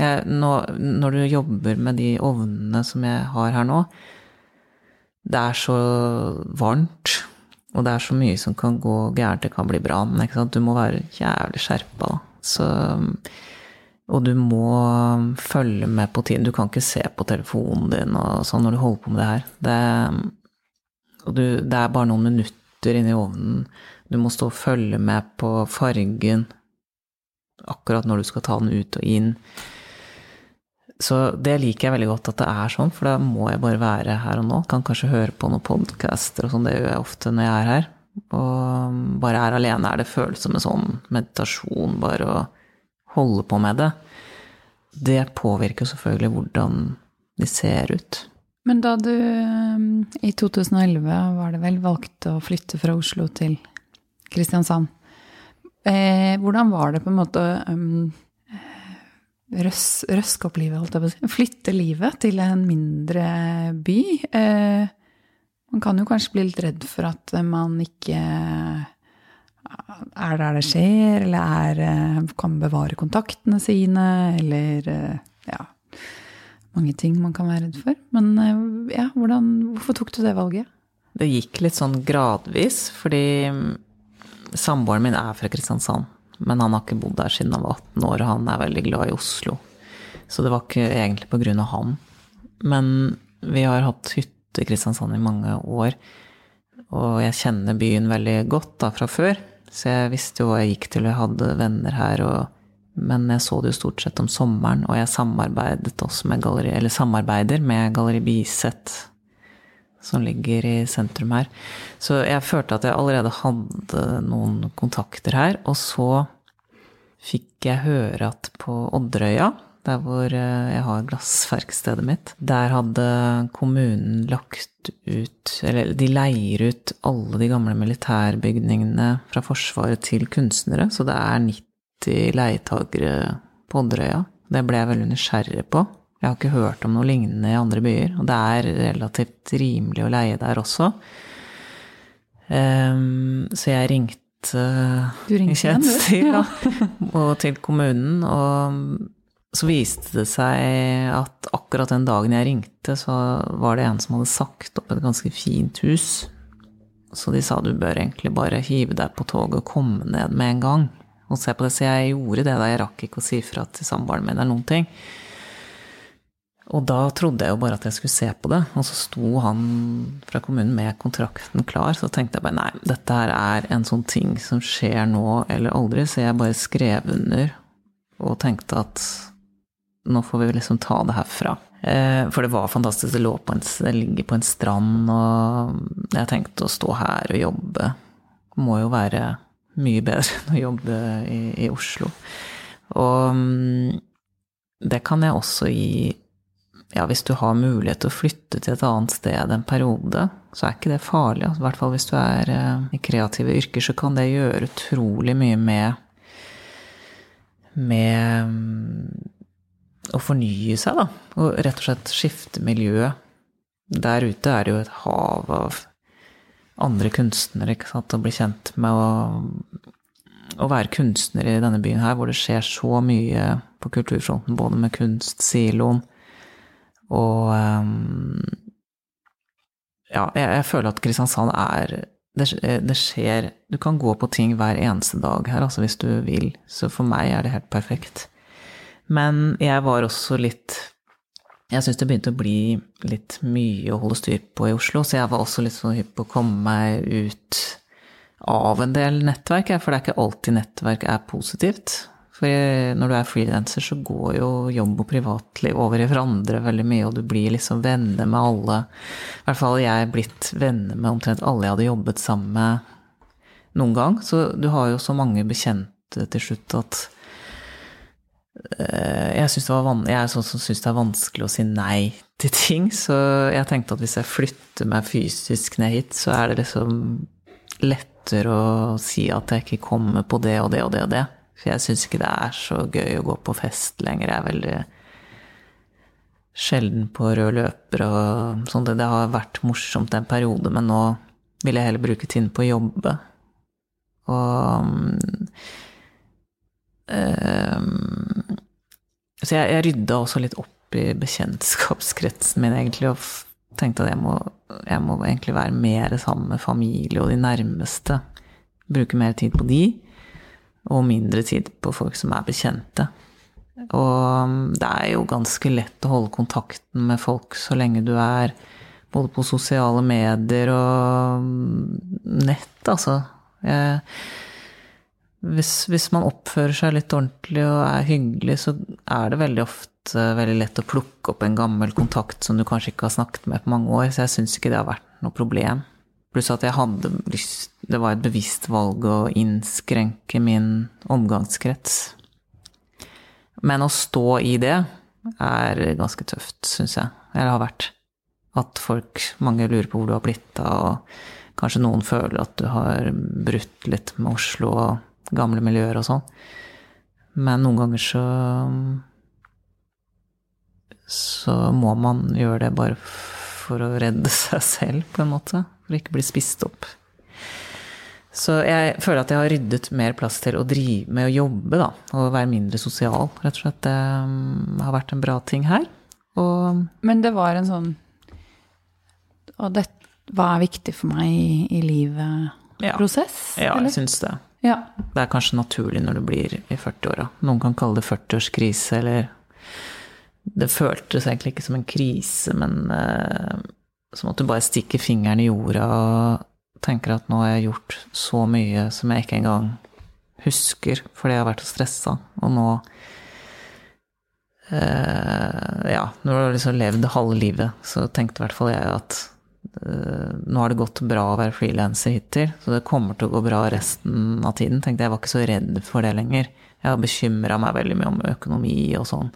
Nå, når du jobber med de ovnene som jeg har her nå, det er så varmt, og det er så mye som kan gå gærent. Det kan bli brann. Du må være jævlig skjerpa. Og du må følge med på tiden. Du kan ikke se på telefonen din sånn når du holder på med det her. Det, du, det er bare noen minutter inni ovnen. Du må stå og følge med på fargen akkurat når du skal ta den ut og inn. Så det liker jeg veldig godt at det er sånn, for da må jeg bare være her og nå. Kan kanskje høre på noen podcaster og sånn, det gjør jeg ofte når jeg er her. Og bare er alene er det føles som en sånn meditasjon, bare å holde på med det. Det påvirker selvfølgelig hvordan de ser ut. Men da du i 2011 var det vel valgte å flytte fra Oslo til Kristiansand, Eh, hvordan var det på en måte um, røs, røske opp livet, holdt jeg på å si? Flytte livet til en mindre by? Eh, man kan jo kanskje bli litt redd for at man ikke er der det skjer, eller er, eh, kan bevare kontaktene sine, eller eh, ja Mange ting man kan være redd for. Men eh, ja, hvordan, hvorfor tok du det valget? Det gikk litt sånn gradvis, fordi Samboeren min er fra Kristiansand, men han har ikke bodd der siden han var 18 år, og han er veldig glad i Oslo. Så det var ikke egentlig på grunn av han. Men vi har hatt hytte i Kristiansand i mange år, og jeg kjenner byen veldig godt da fra før. Så jeg visste jo hva jeg gikk til, og jeg hadde venner her. Og, men jeg så det jo stort sett om sommeren, og jeg samarbeidet også med galleri, eller samarbeider med Galleri Biset som ligger i sentrum her. Så jeg følte at jeg allerede hadde noen kontakter her. Og så fikk jeg høre at på Odderøya, der hvor eh, jeg har glassverkstedet mitt, der hadde kommunen lagt ut Eller de leier ut alle de gamle militærbygningene fra Forsvaret til kunstnere. Så det er 90 leietagere på Odderøya. Det ble jeg veldig nysgjerrig på. Jeg har ikke hørt om noe lignende i andre byer, og det er relativt rimelig å leie der også. Um, så jeg ringte Du ringte igjen, du? Til, ja. og til kommunen, og så viste det seg at akkurat den dagen jeg ringte, så var det en som hadde sagt opp et ganske fint hus. Så de sa du bør egentlig bare hive deg på toget og komme ned med en gang og se på det. Så jeg gjorde det da jeg rakk ikke å si fra til samboeren min eller noen ting. Og da trodde jeg jo bare at jeg skulle se på det, og så sto han fra kommunen med kontrakten klar. Så tenkte jeg bare nei, dette her er en sånn ting som skjer nå eller aldri, så jeg bare skrev under og tenkte at nå får vi liksom ta det herfra. Eh, for det var fantastisk. Det, lå på en, det på en strand, og jeg tenkte å stå her og jobbe må jo være mye bedre enn å jobbe i, i Oslo. Og mm, det kan jeg også gi ja, hvis du har mulighet til å flytte til et annet sted en periode, så er ikke det farlig. Altså, I hvert fall hvis du er eh, i kreative yrker, så kan det gjøre utrolig mye med med mm, å fornye seg, da. Og rett og slett skifte miljø. Der ute er det jo et hav av andre kunstnere, ikke sant, å bli kjent med å, å være kunstner i denne byen her, hvor det skjer så mye på kulturfronten, både med kunstsiloen og um, Ja, jeg, jeg, føler at Kristiansand er det, det, skjer Du kan gå på ting hver eneste dag her, altså hvis du vil. Så for meg er det helt perfekt. Men jeg var også litt Jeg syns det begynte å bli litt mye å holde styr på i Oslo, så jeg var også litt sånn hypp på å komme meg ut av en del nettverk, for det er ikke alltid nettverk er positivt. For når du er frilanser, så går jo jobb og privatliv over i hverandre veldig mye, og du blir liksom venner med alle. I hvert fall jeg er blitt venner med omtrent alle jeg hadde jobbet sammen med noen gang. Så du har jo så mange bekjente til slutt at jeg, det var jeg er sånn som syns det er vanskelig å si nei til ting, så jeg tenkte at hvis jeg flytter meg fysisk ned hit, så er det liksom lettere å si at jeg ikke kommer på det og det og det og det. For jeg syns ikke det er så gøy å gå på fest lenger. Jeg er veldig sjelden på rød løper og sånt. Det har vært morsomt en periode, men nå vil jeg heller bruke tiden på å jobbe. Og um, Så jeg, jeg rydda også litt opp i bekjentskapskretsen min, egentlig, og tenkte at jeg må, jeg må egentlig være mer sammen med familie og de nærmeste. Bruke mer tid på de og mindre tid på folk som er bekjente. Og um, det er jo ganske lett å holde kontakten med folk så lenge du er både på sosiale medier og um, nett, altså. Jeg, hvis, hvis, man oppfører seg litt ordentlig og er hyggelig, så er det veldig ofte veldig lett å plukke opp en gammel kontakt som du kanskje ikke har snakket med på mange år, så jeg syns ikke det har vært noe problem. Pluss at jeg hadde lyst Det var et bevisst valg å innskrenke min omgangskrets. Men å stå i det er ganske tøft, syns jeg. Eller har vært. At folk Mange lurer på hvor du har blitt av, og kanskje noen føler at du har brutt litt med Oslo. Og gamle miljøer og sånn. Men noen ganger så så må man gjøre det bare for å redde seg selv, på en måte. For å ikke bli spist opp. Så jeg føler at jeg har ryddet mer plass til å drive med å jobbe, da. Og være mindre sosial, rett og slett. Det um, har vært en bra ting her. Og Men det var en sånn Og det, hva er viktig for meg i, livet? Ja, ja jeg syns det. Ja. Det er kanskje naturlig når du blir i 40-åra. Noen kan kalle det 40-årskrise, eller Det føltes egentlig ikke som en krise, men eh, som at du bare stikker fingeren i jorda og tenker at nå har jeg gjort så mye som jeg ikke engang husker fordi jeg har vært så stressa, og nå eh, Ja, når du har liksom levd halve livet, så tenkte i hvert fall jeg at nå har det gått bra å være frilanser hittil, så det kommer til å gå bra resten av tiden. Tenkte jeg var ikke så redd for det lenger. Jeg har bekymra meg veldig mye om økonomi og sånn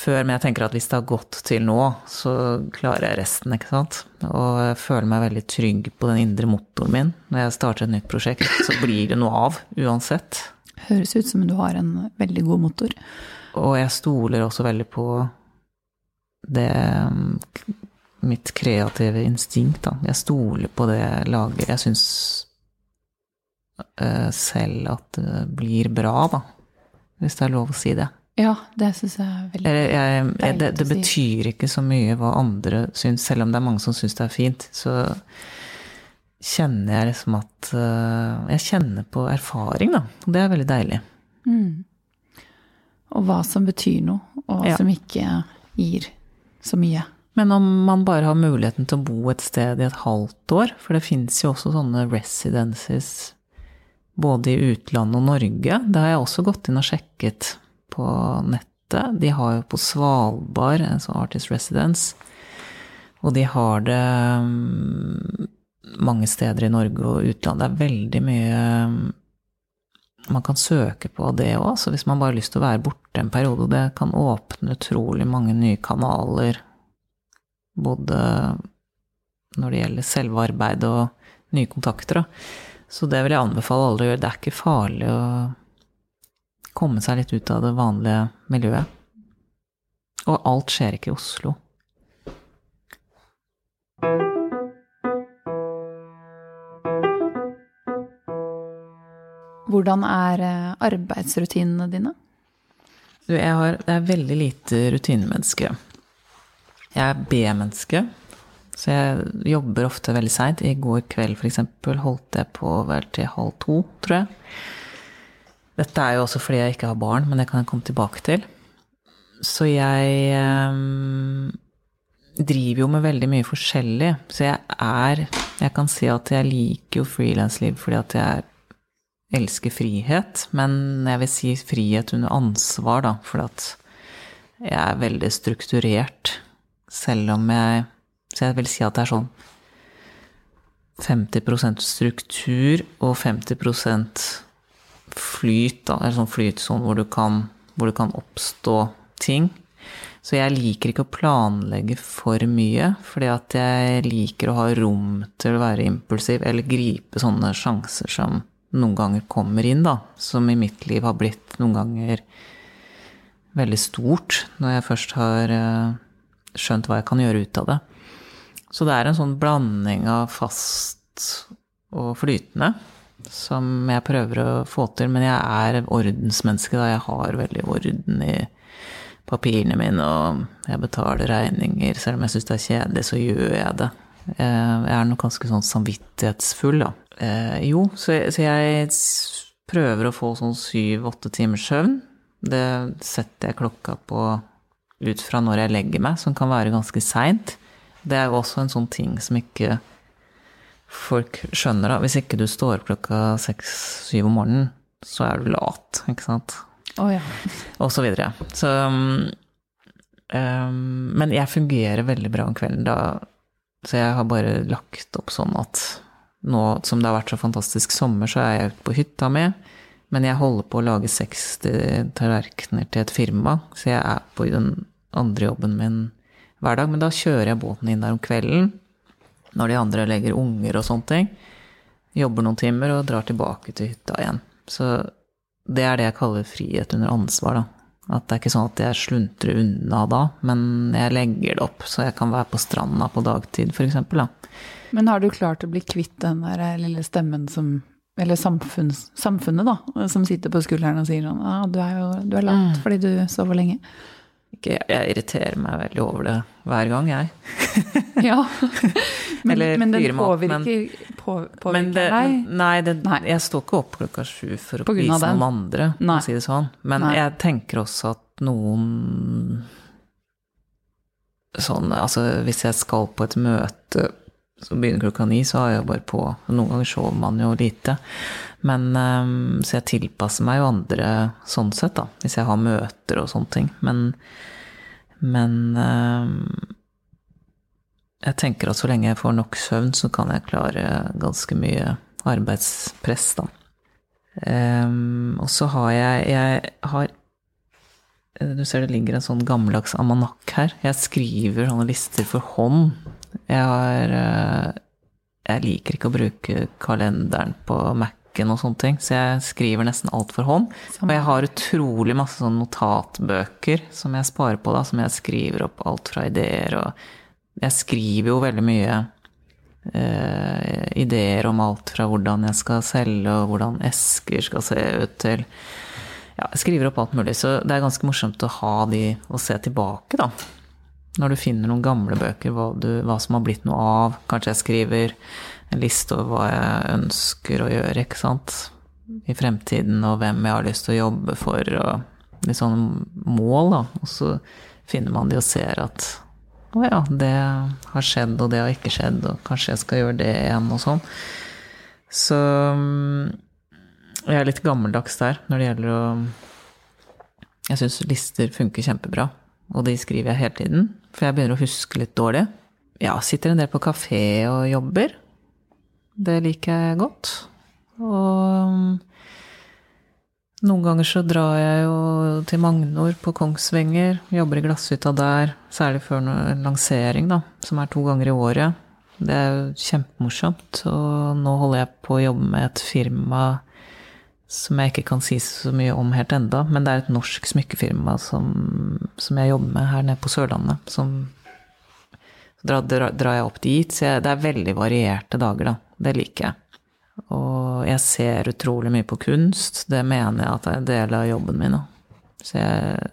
før, men jeg tenker at hvis det har gått til nå, så klarer jeg resten, ikke sant. Og jeg føler meg veldig trygg på den indre motoren min. Når jeg starter et nytt prosjekt, så blir det noe av uansett. Høres ut som du har en veldig god motor. Og jeg stoler også veldig på det mitt kreative instinkt, da. Jeg stoler på det jeg lager. Jeg syns uh, selv at det blir bra, da. Hvis det er lov å si det. Ja, det syns jeg er veldig jeg, jeg, jeg, det, det betyr ikke så mye hva andre syns, selv om det er mange som syns det er fint. Så kjenner jeg liksom at uh, Jeg kjenner på erfaring, da. Og det er veldig deilig. Mm. Og hva som betyr noe, og Ja. som ikke gir så mye. Men om man bare har muligheten til å bo et sted i et halvt år, for det fins jo også sånne residences både i utlandet og Norge, det har jeg også gått inn og sjekket på nettet. De har jo på Svalbard en sånn Artist Residence, og de har det mm, mange steder i Norge og utlandet. Det er veldig mye mm, man kan søke på det òg, så hvis man bare har lyst til å være borte en periode, og det kan åpne utrolig mange nye kanaler, både når det gjelder selve arbeidet og nye kontakter. Så det vil jeg anbefale alle å gjøre. Det er ikke farlig å komme seg litt ut av det vanlige miljøet. Og alt skjer ikke i Oslo. Hvordan er eh, arbeidsrutinene dine? Du, har, det er veldig lite rutinemenneske. Jeg er B-menneske, så jeg jobber ofte veldig seint. I går kveld f.eks. holdt jeg på vel til halv to, tror jeg. Dette er jo også fordi jeg ikke har barn, men det kan jeg komme tilbake til. Så jeg eh, driver jo med veldig mye forskjellig. Så jeg er Jeg kan si at jeg liker jo frilansliv fordi at jeg elsker frihet, men jeg vil si frihet under ansvar, da, fordi at jeg er veldig strukturert, selv om jeg Så jeg vil si at det er sånn 50% struktur og 50% flyt, da. Eller sånn flytsone hvor du hvor det kan oppstå ting. Så jeg liker ikke å planlegge for mye, fordi at jeg liker å ha rom til å være impulsiv, eller gripe sånne sjanser som noen ganger kommer inn, da. Som i mitt liv har blitt noen ganger veldig stort, når jeg først har eh, skjønt hva jeg kan gjøre ut av det. Så det er en sånn blanding av fast og flytende som jeg prøver å få til. Men jeg er ordensmenneske, da. Jeg har veldig orden i papirene mine, og jeg betaler regninger. Selv om jeg syns det er kjedelig, så gjør jeg det. Eh, Jeg er nok ganske sånn samvittighetsfull, da. Eh, jo, så jeg, prøver å få sånn syv-åtte timers søvn. Det setter jeg klokka på ut fra når jeg legger meg, som kan være ganske seint. Det er jo også en sånn ting som ikke folk skjønner, da. Hvis ikke du står opp klokka seks-syv om morgenen, så er du lat, ikke sant. Oh, ja. Og så videre. Så um, um, Men jeg fungerer veldig bra om kvelden, da. Så jeg har bare lagt opp sånn at nå som det har vært så fantastisk sommer, så er jeg ute på hytta mi. Men jeg holder på å lage 60 tallerkener til et firma, så jeg er på den andre jobben min hver dag. Men da kjører jeg båten inn der om kvelden, når de andre legger unger og sånne ting. Jobber noen timer og drar tilbake til hytta igjen. Så det er det jeg kaller frihet under ansvar, da. At det er ikke sånn at jeg sluntrer unna da, men jeg legger det opp så jeg kan være på stranda på dagtid, f.eks. Men har du klart å bli kvitt den der lille stemmen som Eller samfunns, samfunnet, da, som sitter på skulderen og sier sånn ah, du er jo du er lat Mm. fordi du sover lenge. Ikke, jeg irriterer meg veldig over det hver gang, jeg. Ja. Men, Eller men den opp, påvirker, på, påvirker Men det, deg? nei, det, Nei. jeg står ikke opp klokka sju for å vise noen andre, Nei. å si det sånn. Men Nei. jeg tenker også at noen Sånn, altså hvis jeg skal på et møte som begynner klokka ni, så har jeg bare på Noen ganger sover man jo lite. Men ehm, Så jeg tilpasser meg jo andre sånn sett, da. Hvis jeg har møter og sånne ting. Men Men ehm, jeg tenker at så lenge jeg får nok søvn, så kan jeg klare ganske mye arbeidspress, da. Ehm, og så har jeg Jeg har Du ser det ligger en sånn gammeldags almanakk her. Jeg skriver sånne lister for hånd. Jeg har eh, Jeg liker ikke å bruke kalenderen på Mac-en og sånne ting, så jeg skriver nesten alt for hånd. Og jeg har utrolig masse sånne notatbøker som jeg sparer på, da, som jeg skriver opp alt fra ideer og Jeg skriver jo veldig mye eh, ideer om alt fra hvordan jeg skal selge, og hvordan esker skal se ut, til Ja, jeg skriver opp alt mulig, så det er ganske morsomt å ha de å se tilbake, da. Når du finner noen gamle bøker, hva, du, hva som har blitt noe av. Kanskje jeg skriver en liste over hva jeg ønsker å gjøre, ikke sant. I fremtiden, og hvem jeg har lyst til å jobbe for, og litt sånne mål, da. Og så finner man de og ser at å ja, det har skjedd, og det har ikke skjedd, og kanskje jeg skal gjøre det igjen, og sånn. Så jeg er litt gammeldags der når det gjelder å Jeg syns lister funker kjempebra, og de skriver jeg hele tiden, for jeg begynner å huske litt dårlig. Ja, sitter en del på kafé og jobber. Det liker jeg godt. Og mm, noen ganger så drar jeg jo til Magnor på Kongsvinger, jobber i glasshytta der, særlig før en lansering, da, som er to ganger i året. Det er jo kjempemorsomt, og nå holder jeg på å jobbe med et firma som jeg ikke kan si så mye om helt enda, men det er et norsk smykkefirma som, som jeg jobber med her nede på Sørlandet. Som så drar, drar, jeg opp dit. Så jeg, det er veldig varierte dager, da. Det liker jeg. Og jeg ser utrolig mye på kunst. Det mener jeg at er en del av jobben min. Da. Så jeg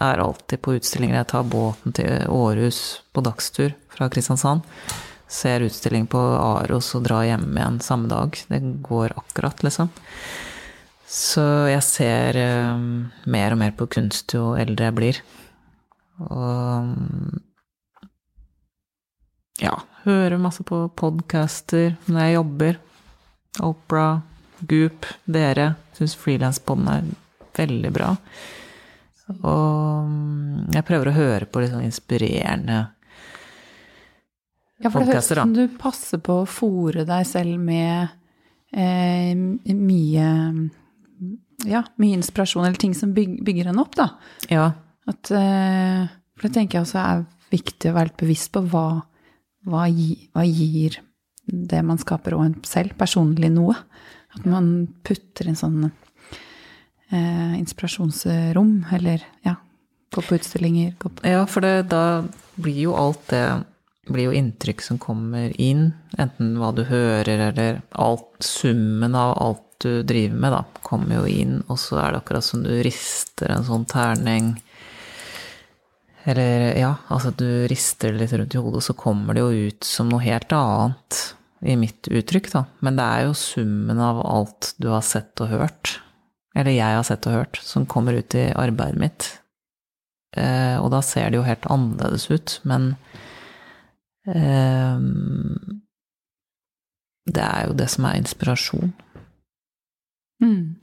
er alltid på utstillinger. Jeg tar båten til Århus på dagstur fra Kristiansand. Ser utstilling på Aros og drar hjem igjen samme dag. Det går akkurat, liksom. Så jeg ser um, mer og mer på kunst jo eldre jeg blir. Og ja, hører masse på podcaster når jeg jobber. Opera, Goop, dere. Syns frilanspodden er veldig bra. Og jeg prøver å høre på litt sånn inspirerende Ja, for det høres ut som du passer på å fòre deg selv med eh, mye Ja, mye inspirasjon, eller ting som bygger, bygger en opp, da. Ja, At, eh, for det tenker jeg også er viktig å være litt bevisst på hva, hva, gi, hva gir det man skaper, og en selv personlig noe. At man putter inn sånn eh, inspirasjonsrom, eller ja, gå på utstillinger, gå på Ja, for det, da blir jo alt det blir jo inntrykk som kommer inn, enten hva du hører eller alt, summen av alt du driver med, da, kommer jo inn, og så er det akkurat som du rister en sånn terning. Eller ja, altså du rister litt rundt i hodet, så kommer det jo ut som noe helt annet i mitt uttrykk, da. Men det er jo summen av alt du har sett og hørt, eller jeg har sett og hørt, som kommer ut i arbeidet mitt. Eh, og da ser det jo helt annerledes ut, men eh, det er jo det som er inspirasjon. Mm.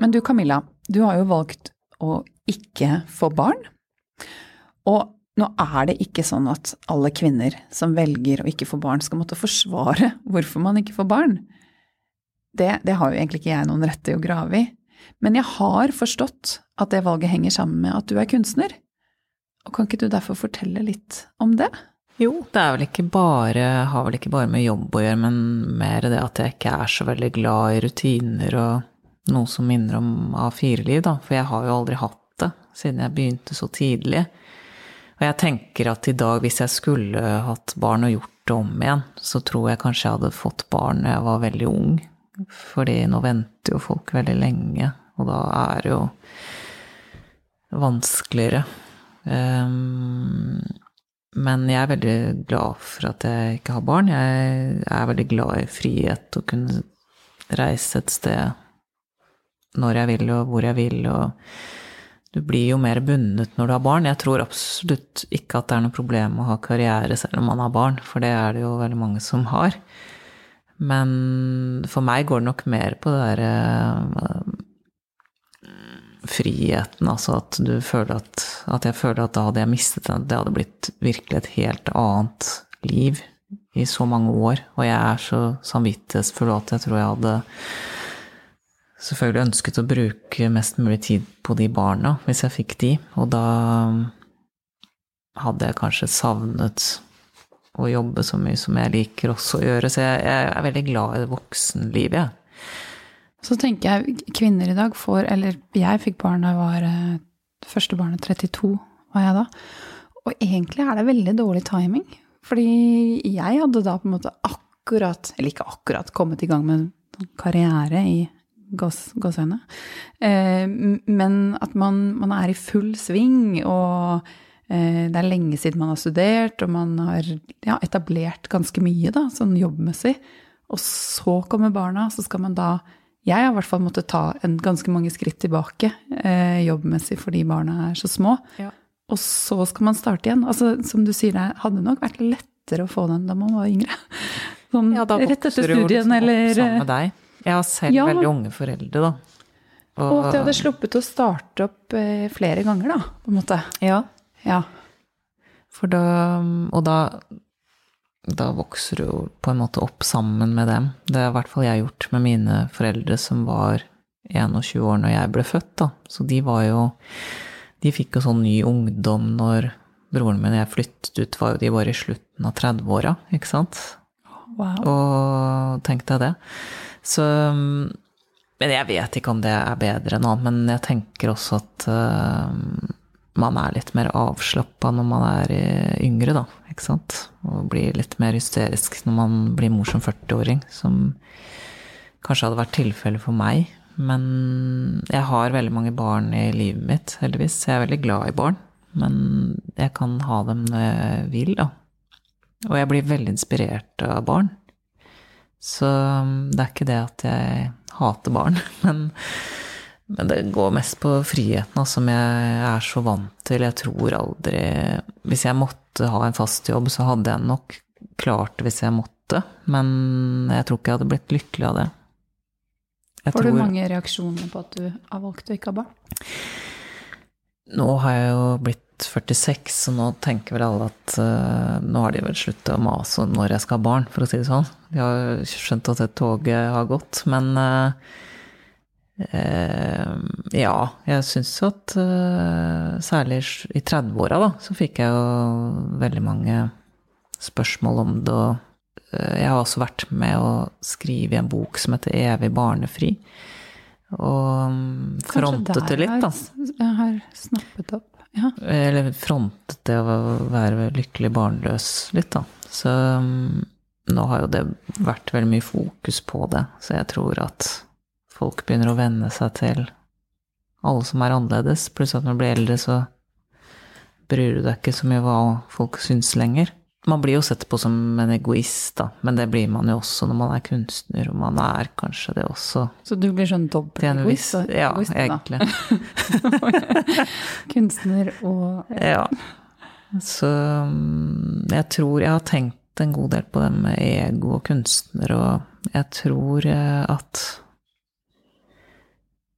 Men du Camilla, du har jo valgt å ikke få barn. Og nå er det ikke sånn at alle kvinner som velger å ikke få barn, skal måtte forsvare hvorfor man ikke får barn. Det, det har jo egentlig ikke jeg noen rett til å grave i. Men jeg har forstått at det valget henger sammen med at du er kunstner. Og kan ikke du derfor fortelle litt om det? Jo, det er vel ikke bare, har vel ikke bare med jobb å gjøre, men mer det at jeg ikke er så veldig glad i rutiner og noe som minner om A4-liv, da. For jeg har jo aldri hatt det siden jeg begynte så tidlig. Og jeg tenker at i dag, hvis jeg skulle hatt barn og gjort det om igjen, så tror jeg kanskje jeg hadde fått barn da jeg var veldig ung. Fordi nå venter jo folk veldig lenge, og da er det jo vanskeligere. Um, men jeg er veldig glad for at jeg ikke har barn. Jeg er veldig glad i frihet, å kunne reise et sted når jeg vil, og hvor jeg vil, og du blir jo mer bundet når du har barn. Jeg tror absolutt ikke at det er noe problem å ha karriere selv om man har barn, for det er det jo veldig mange som har. Men for meg går det nok mer på det derre friheten, altså at du føler at, at jeg føler at da hadde jeg mistet den, det hadde blitt virkelig et helt annet liv i så mange år. Og jeg er så samvittighetsfull at jeg tror jeg hadde selvfølgelig ønsket å bruke mest mulig tid på de barna, hvis jeg fikk de. Og da hadde jeg kanskje savnet å jobbe så mye som jeg liker også å gjøre. Så jeg, jeg er veldig glad i voksenlivet, jeg. Så tenker jeg kvinner i dag får Eller jeg fikk barn da jeg var eh, Første barnet 32 var jeg da. Og egentlig er det veldig dårlig timing. Fordi jeg hadde da på en måte akkurat, eller ikke akkurat, kommet i gang med karriere i gåsehøyne. Eh, men at man, man, er i full sving, og eh, det er lenge siden man har studert, og man har ja, etablert ganske mye da, sånn jobbmessig. Og så kommer barna, så skal man da jeg har i hvert fall måttet ta en ganske mange skritt tilbake eh, jobbmessig fordi barna er så små. Ja. Og så skal man starte igjen. Altså, som du sier, det hadde nok vært lettere å få den da man var yngre. Sånn, ja, da rett etter studien, liksom eller sammen med deg. Jeg har selv ja, veldig unge foreldre, da. Og, og, at jeg hadde sluppet å starte opp eh, flere ganger, da, på en måte. Ja. ja. For da Og da da vokser du jo på en måte opp sammen med dem. Det har i hvert fall jeg gjort med mine foreldre som var 21 år når jeg ble født, da. Så de var jo De fikk jo sånn ny ungdom når broren min og jeg flyttet ut, var jo de bare i slutten av 30-åra, ikke sant? Wow. Og tenk deg det. Så Men jeg vet ikke om det er bedre nå, men jeg tenker også at uh, man er litt mer avslappa når man er yngre, da. Ikke sant? Og blir litt mer hysterisk når man blir mor som 40-åring, som kanskje hadde vært tilfellet for meg. Men jeg har veldig mange barn i livet mitt, heldigvis. Jeg er veldig glad i barn. Men jeg kan ha dem når jeg vil, da. Og jeg blir veldig inspirert av barn. Så det er ikke det at jeg hater barn, men men det går mest på friheten, altså, som jeg er så vant til. Jeg tror aldri Hvis jeg måtte ha en fast jobb, så hadde jeg nok klart det hvis jeg måtte. Men jeg tror ikke jeg hadde blitt lykkelig av det. Jeg Får du mange reaksjoner på at du har valgt å ikke ha barn? Nå har jeg jo blitt 46, så nå tenker vel alle at uh, nå har de vel sluttet å mase om når jeg skal ha barn, for å si det sånn. De har skjønt at det toget har gått. Men uh, ja, jeg syns at eh, særlig i 30-åra, da, så fikk jeg jo veldig mange spørsmål om det. Og eh, jeg har også vært med å skrive i en bok som heter 'Evig barnefri'. Og mm, frontet det litt, da. Jeg har snappet opp. Ja. Eller frontet det å være lykkelig barnløs litt, da. Så mm, nå har jo det vært veldig mye fokus på det, så jeg tror at folk begynner å venne seg til alle som er annerledes. Pluss at når du blir eldre, så bryr du deg ikke så mye hva folk syns lenger. Man blir jo sett på som en egoist, da, men det blir man jo også når man er kunstner, og man er kanskje det også. Så du blir sånn dobbeltegoist? Ja, egoist, egentlig. kunstner og Ja. Så mm, jeg tror jeg har tenkt en god del på det med ego og kunstner, og jeg tror eh, at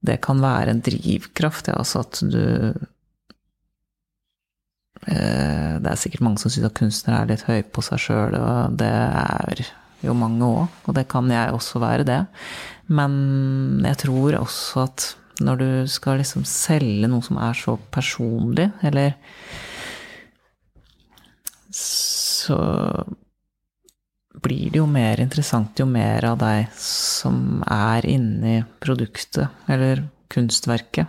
det kan være en drivkraft, ja, altså at du eh, Det er sikkert mange som syns at kunstnere er litt høye på seg sjøl, og det er jo mange òg, og det kan jeg også være, det. Men jeg tror også at når du skal liksom selge noe som er så personlig, eller så blir det jo mer interessant jo mer av deg som er inni produktet, eller kunstverket,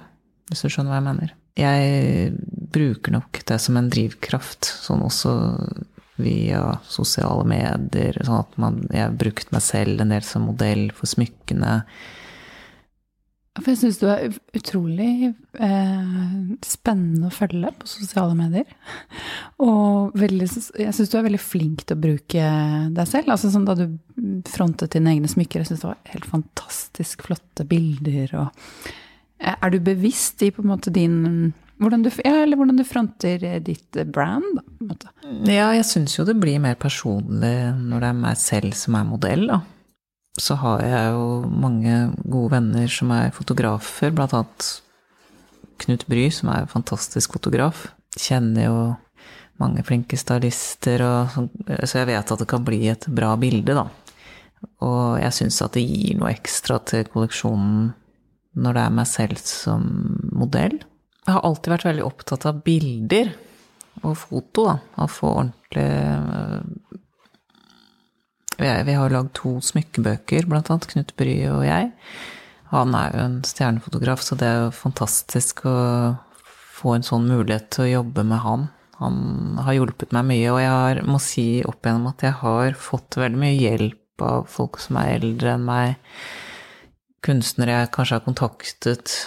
hvis du skjønner hva jeg mener. Jeg bruker nok det som en drivkraft, sånn også via sosiale medier. Sånn at man, jeg har brukt meg selv en del som modell for smykkene. For jeg syns du er utrolig eh, spennende å følge på sosiale medier. Og veldig, jeg syns du er veldig flink til å bruke deg selv. Altså sånn da du frontet dine egne smykker, jeg syns det var helt fantastisk flotte bilder. Og eh, er du bevisst i på en måte din hvordan du, ja, eller hvordan du fronter ditt brand, da? Ja, jeg syns jo det blir mer personlig når det er meg selv som er modell, da så har jeg jo mange gode venner som er fotografer, blant annet Knut Bry, som er en fantastisk fotograf. Kjenner jo mange flinke stylister, og, sånn, så jeg vet at det kan bli et bra bilde, da. Og jeg syns at det gir noe ekstra til kolleksjonen når det er meg selv som modell. Jeg har alltid vært veldig opptatt av bilder og foto, da. Å få ordentlig vi har lagd to smykkebøker, blant annet Knut Bry og jeg. Han er jo en stjernefotograf, så det er jo fantastisk å få en sånn mulighet til å jobbe med han. Han har hjulpet meg mye, og jeg har, må si opp igjennom at jeg har fått veldig mye hjelp av folk som er eldre enn meg, kunstnere jeg kanskje har kontaktet.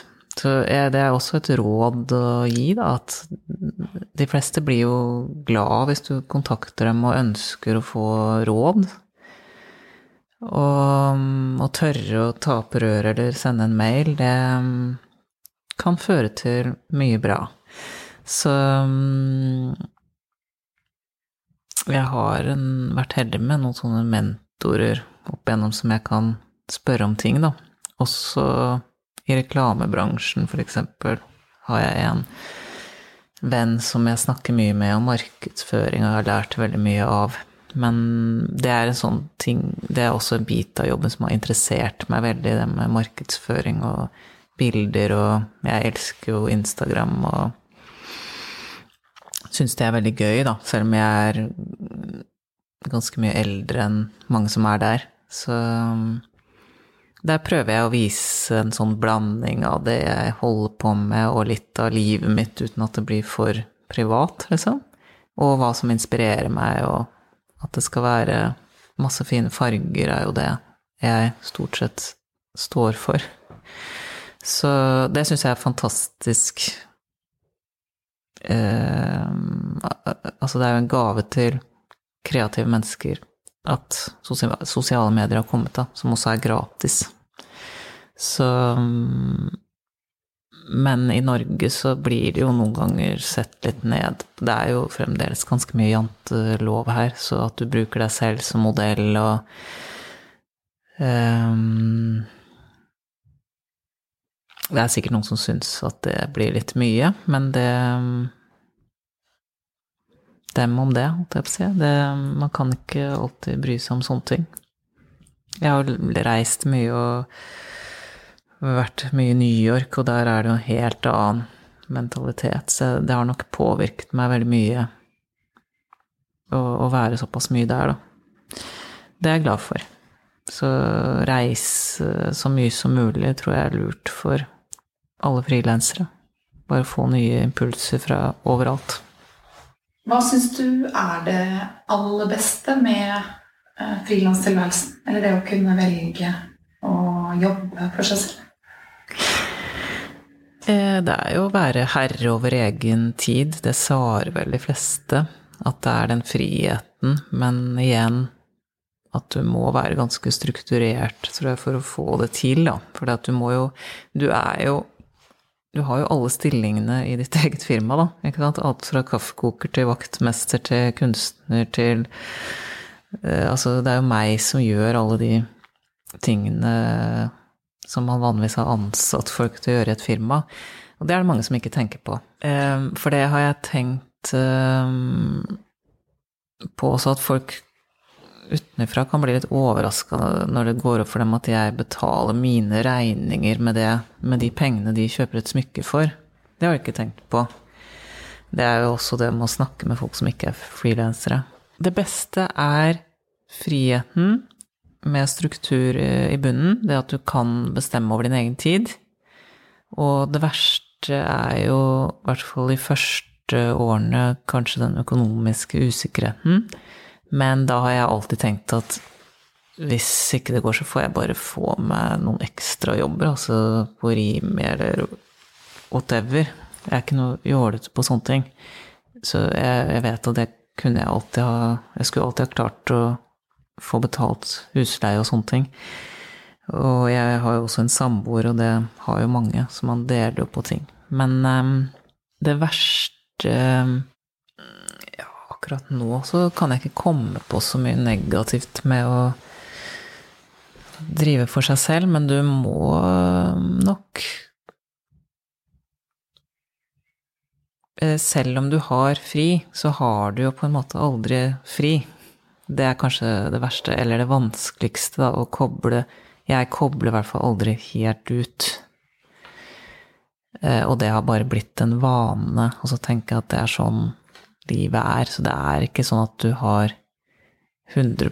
Så det er også et råd å gi, da, at de fleste blir jo glad hvis du kontakter dem og ønsker å få råd. Og å tørre å ta opp røret eller sende en mail, det mm, kan føre til mye bra. Så mm, jeg har en, vært heldig med noen sånne mentorer opp igjennom som jeg kan spørre om ting, da. Også i reklamebransjen, for eksempel, har jeg en venn som jeg snakker mye med om markedsføring og har lært veldig mye av. Men det er en sånn ting Det er også en bit av jobben som har interessert meg veldig, det med markedsføring og bilder, og jeg elsker jo Instagram og syns det er veldig gøy, da, selv om jeg er ganske mye eldre enn mange som er der. Så der prøver jeg å vise en sånn blanding av det jeg holder på med, og litt av livet mitt, uten at det blir for privat, liksom. Og hva som inspirerer meg, og at det skal være masse fine farger, er jo det jeg stort sett står for. Så det syns jeg er fantastisk. Eh, altså, det er jo en gave til kreative mennesker at sosiale medier har kommet, da, som også er gratis. Så men i Norge så blir det jo noen ganger sett litt ned. Det er jo fremdeles ganske mye jantelov her, så at du bruker deg selv som modell og um, Det er sikkert noen som syns at det blir litt mye, men det Dem om det, holdt jeg på å si. Det, man kan ikke alltid bry seg om sånne ting. Jeg har reist mye og vært mye i New York, og der er det jo en helt annen mentalitet. Så det har nok påvirket meg veldig mye å, å være såpass mye der, da. Det er jeg glad for. Så reise så mye som mulig tror jeg er lurt for alle frilansere. Bare få nye impulser fra overalt. Hva syns du er det aller beste med eh, frilanstilværelsen? Eller det å kunne velge å jobbe for seg selv? Eh, det er jo å være herre over egen tid. Det svarer vel de fleste. At det er den friheten. Men igjen at du må være ganske strukturert, tror jeg, for å få det til. For du må jo Du er jo Du har jo alle stillingene i ditt eget firma, da. Ikke sant? Alt fra kaffekoker til vaktmester til kunstner til eh, Altså, det er jo meg som gjør alle de tingene som man vanligvis har ansatt folk til å gjøre i et firma. Og det er det mange som ikke tenker på. Ehm, for det har jeg tenkt ehm, på også at folk utenfra kan bli litt overraska når det går opp for dem at jeg betaler mine regninger med, det, med de pengene de kjøper et smykke for. Det har jeg ikke tenkt på. Det er jo også det med å snakke med folk som ikke er frilansere. Det beste er friheten med struktur i bunnen, det at du kan bestemme over din egen tid. Og det verste er jo, i hvert fall i første årene, kanskje den økonomiske usikkerheten. Men da har jeg alltid tenkt at hvis ikke det går, så får jeg bare få meg noen ekstra jobber, altså på Rimi eller whatever. Jeg er ikke noe jålete på sånne ting. Så jeg, jeg, vet at det kunne jeg alltid ha Jeg skulle alltid ha klart å få betalt husleie og sånne ting. Og jeg har jo også en samboer, og det har jo mange, så man deler jo på ting. Men um, det verste Ja, akkurat nå så kan jeg ikke komme på så mye negativt med å drive for seg selv, men du må nok eh, Selv om du har fri, så har du jo på en måte aldri fri. Det er kanskje det verste, eller det vanskeligste, da, å koble Jeg kobler i hvert fall aldri helt ut. Eh, og det har bare blitt en vane, og så tenker jeg at det er sånn livet er. Så det er ikke sånn at du har 100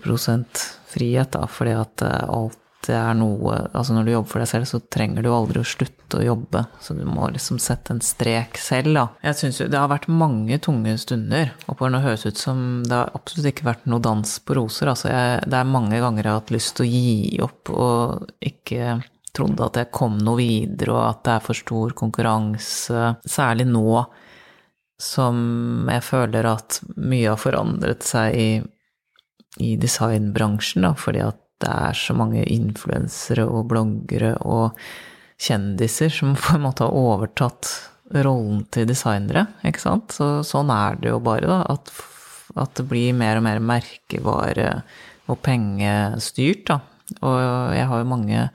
frihet, da, fordi at eh, alt det er noe Altså når du jobber for deg selv, så trenger du aldri å slutte å jobbe. Så du må liksom sette en strek selv, da. Jeg syns jo det har vært mange tunge stunder, og på det høres ut som det har absolutt ikke vært noe dans på roser. Altså jeg, det er mange ganger jeg har hatt lyst til å gi opp og ikke trodde at jeg kom noe videre, og at det er for stor konkurranse. Særlig nå som jeg føler at mye har forandret seg i i designbransjen, da, fordi at det er så mange influensere og bloggere og kjendiser som på en måte har overtatt rollen til designere, ikke sant. Så, sånn er det jo bare, da. At, at det blir mer og mer merkevare og pengestyrt, da. Og jeg har jo mange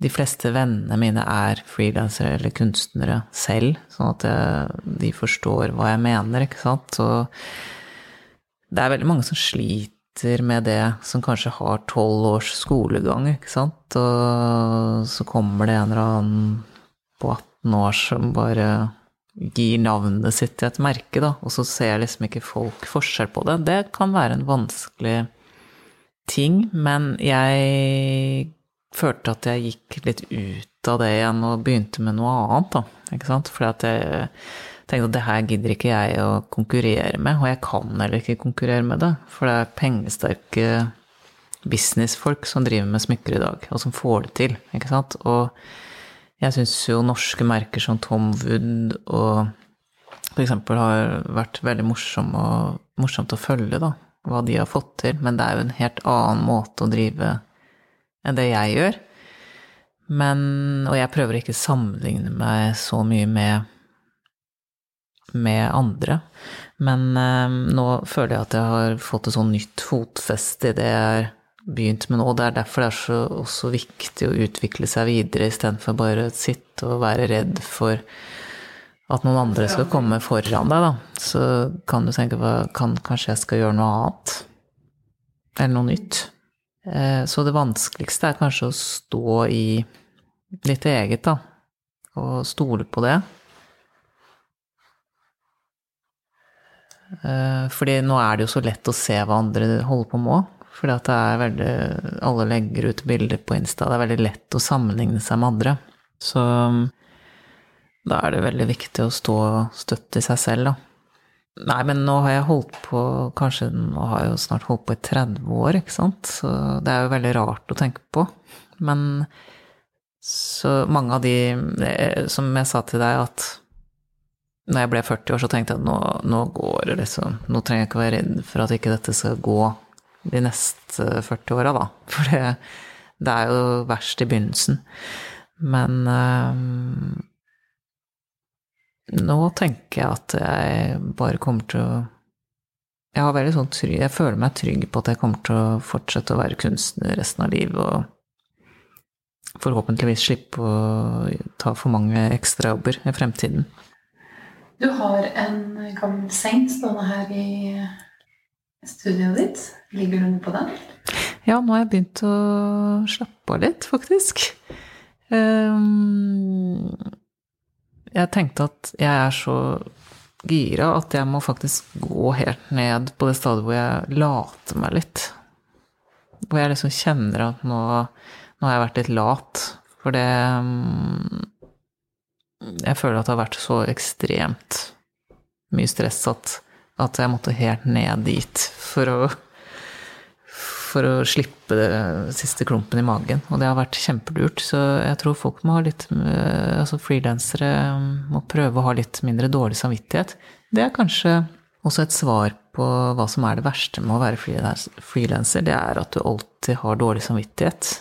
De fleste vennene mine er frilansere eller kunstnere selv, sånn at jeg, de forstår hva jeg mener, ikke sant. Så det er veldig mange som sliter sitter med det som kanskje har tolv års skolegang, ikke sant, og så kommer det en eller annen på 18 år som bare gir navnet sitt til et merke, da, og så ser liksom ikke folk forskjell på det. Det kan være en vanskelig ting, men jeg følte at jeg gikk litt ut av det igjen og begynte med noe annet, da, ikke sant, fordi at jeg tenkte at det her gidder ikke jeg å konkurrere med, og jeg kan heller ikke konkurrere med det, for det er pengesterke businessfolk som driver med smykker i dag, og som får det til, ikke sant. Og jeg syns jo norske merker som Tom Wood og f.eks. har vært veldig morsom og, morsomt å følge, da, hva de har fått til, men det er jo en helt annen måte å drive enn det jeg gjør. Men, og jeg prøver ikke å sammenligne meg så mye med med andre. Men eh, nå føler jeg at jeg har fått et sånn nytt fotfeste i det jeg har begynt med nå. Det er derfor det er så også viktig å utvikle seg videre, istedenfor bare å sitte og være redd for at noen andre skal komme foran deg, da. Så kan du tenke på kan, kanskje jeg skal gjøre noe annet. Eller noe nytt. Eh, så det vanskeligste er kanskje å stå i litt eget, da. Og stole på det. Fordi nå er det jo så lett å se hva andre holder på med Fordi at Alle legger ut bilder på Insta. Det er veldig lett å sammenligne seg med andre. Så da er det veldig viktig å stå støtt i seg selv, da. Nei, men nå har jeg holdt på Kanskje nå har jeg jo snart holdt på i 30 år, ikke sant. Så det er jo veldig rart å tenke på. Men så mange av de eh, Som jeg sa til deg, at når jeg ble 40 år, så tenkte jeg at nå, nå går det liksom Nå trenger jeg ikke være redd for at ikke dette skal gå de neste 40 åra, da. For det, det, er jo verst i begynnelsen. Men øh, nå tenker jeg at jeg bare kommer til å Jeg har sånn trygg, jeg føler meg trygg på at jeg kommer til å fortsette å være kunstner resten av livet. Og forhåpentligvis slippe å ta for mange ekstrajobber i fremtiden. Du har en gammel seng stående her i studioet ditt. Ligger du på den? Ja, nå har jeg begynt å slappe av litt, faktisk. Ehm, jeg tenkte at jeg er så gira at jeg må faktisk gå helt ned på det stadiet hvor jeg later meg litt. Hvor jeg liksom kjenner at nå, nå har jeg vært litt lat. For det Jeg føler at det har vært så ekstremt mye stress at, at jeg måtte helt ned dit for å for å slippe det siste klumpen i magen. Og det har vært kjempelurt. Så jeg tror folk må ha litt Altså frilansere må prøve å ha litt mindre dårlig samvittighet. Det er kanskje også et svar på hva som er det verste med å være frilanser. Det er at du alltid har dårlig samvittighet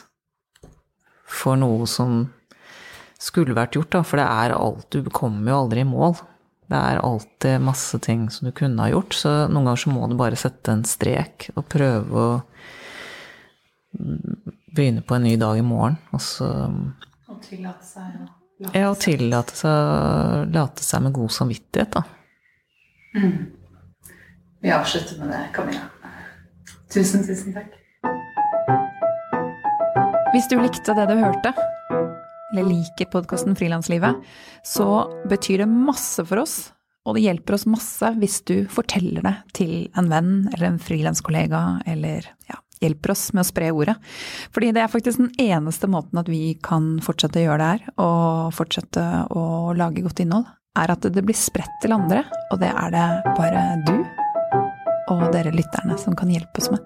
for noe som skulle vært gjort, da. For det er alt Du kommer jo aldri i mål. Det er alltid masse ting som du kunne ha gjort, så noen ganger så må du bare sette en strek og prøve å begynne på en ny dag i morgen, og så Og tillate seg å Ja, og tillate seg late seg med god samvittighet, da. Vi avslutter med det, Camilla. Tusen, tusen takk. Hvis du likte det du hørte, eller liker podkasten Frilanslivet, så betyr det masse for oss, og det hjelper oss masse hvis du forteller det til en venn eller en frilanskollega, eller ja, hjelper oss med å spre ordet. Fordi det er faktisk den eneste måten at vi kan fortsette å gjøre det her, og fortsette å lage godt innhold, er at det blir spredt til andre, og det er det bare du og dere lytterne som kan hjelpe oss med.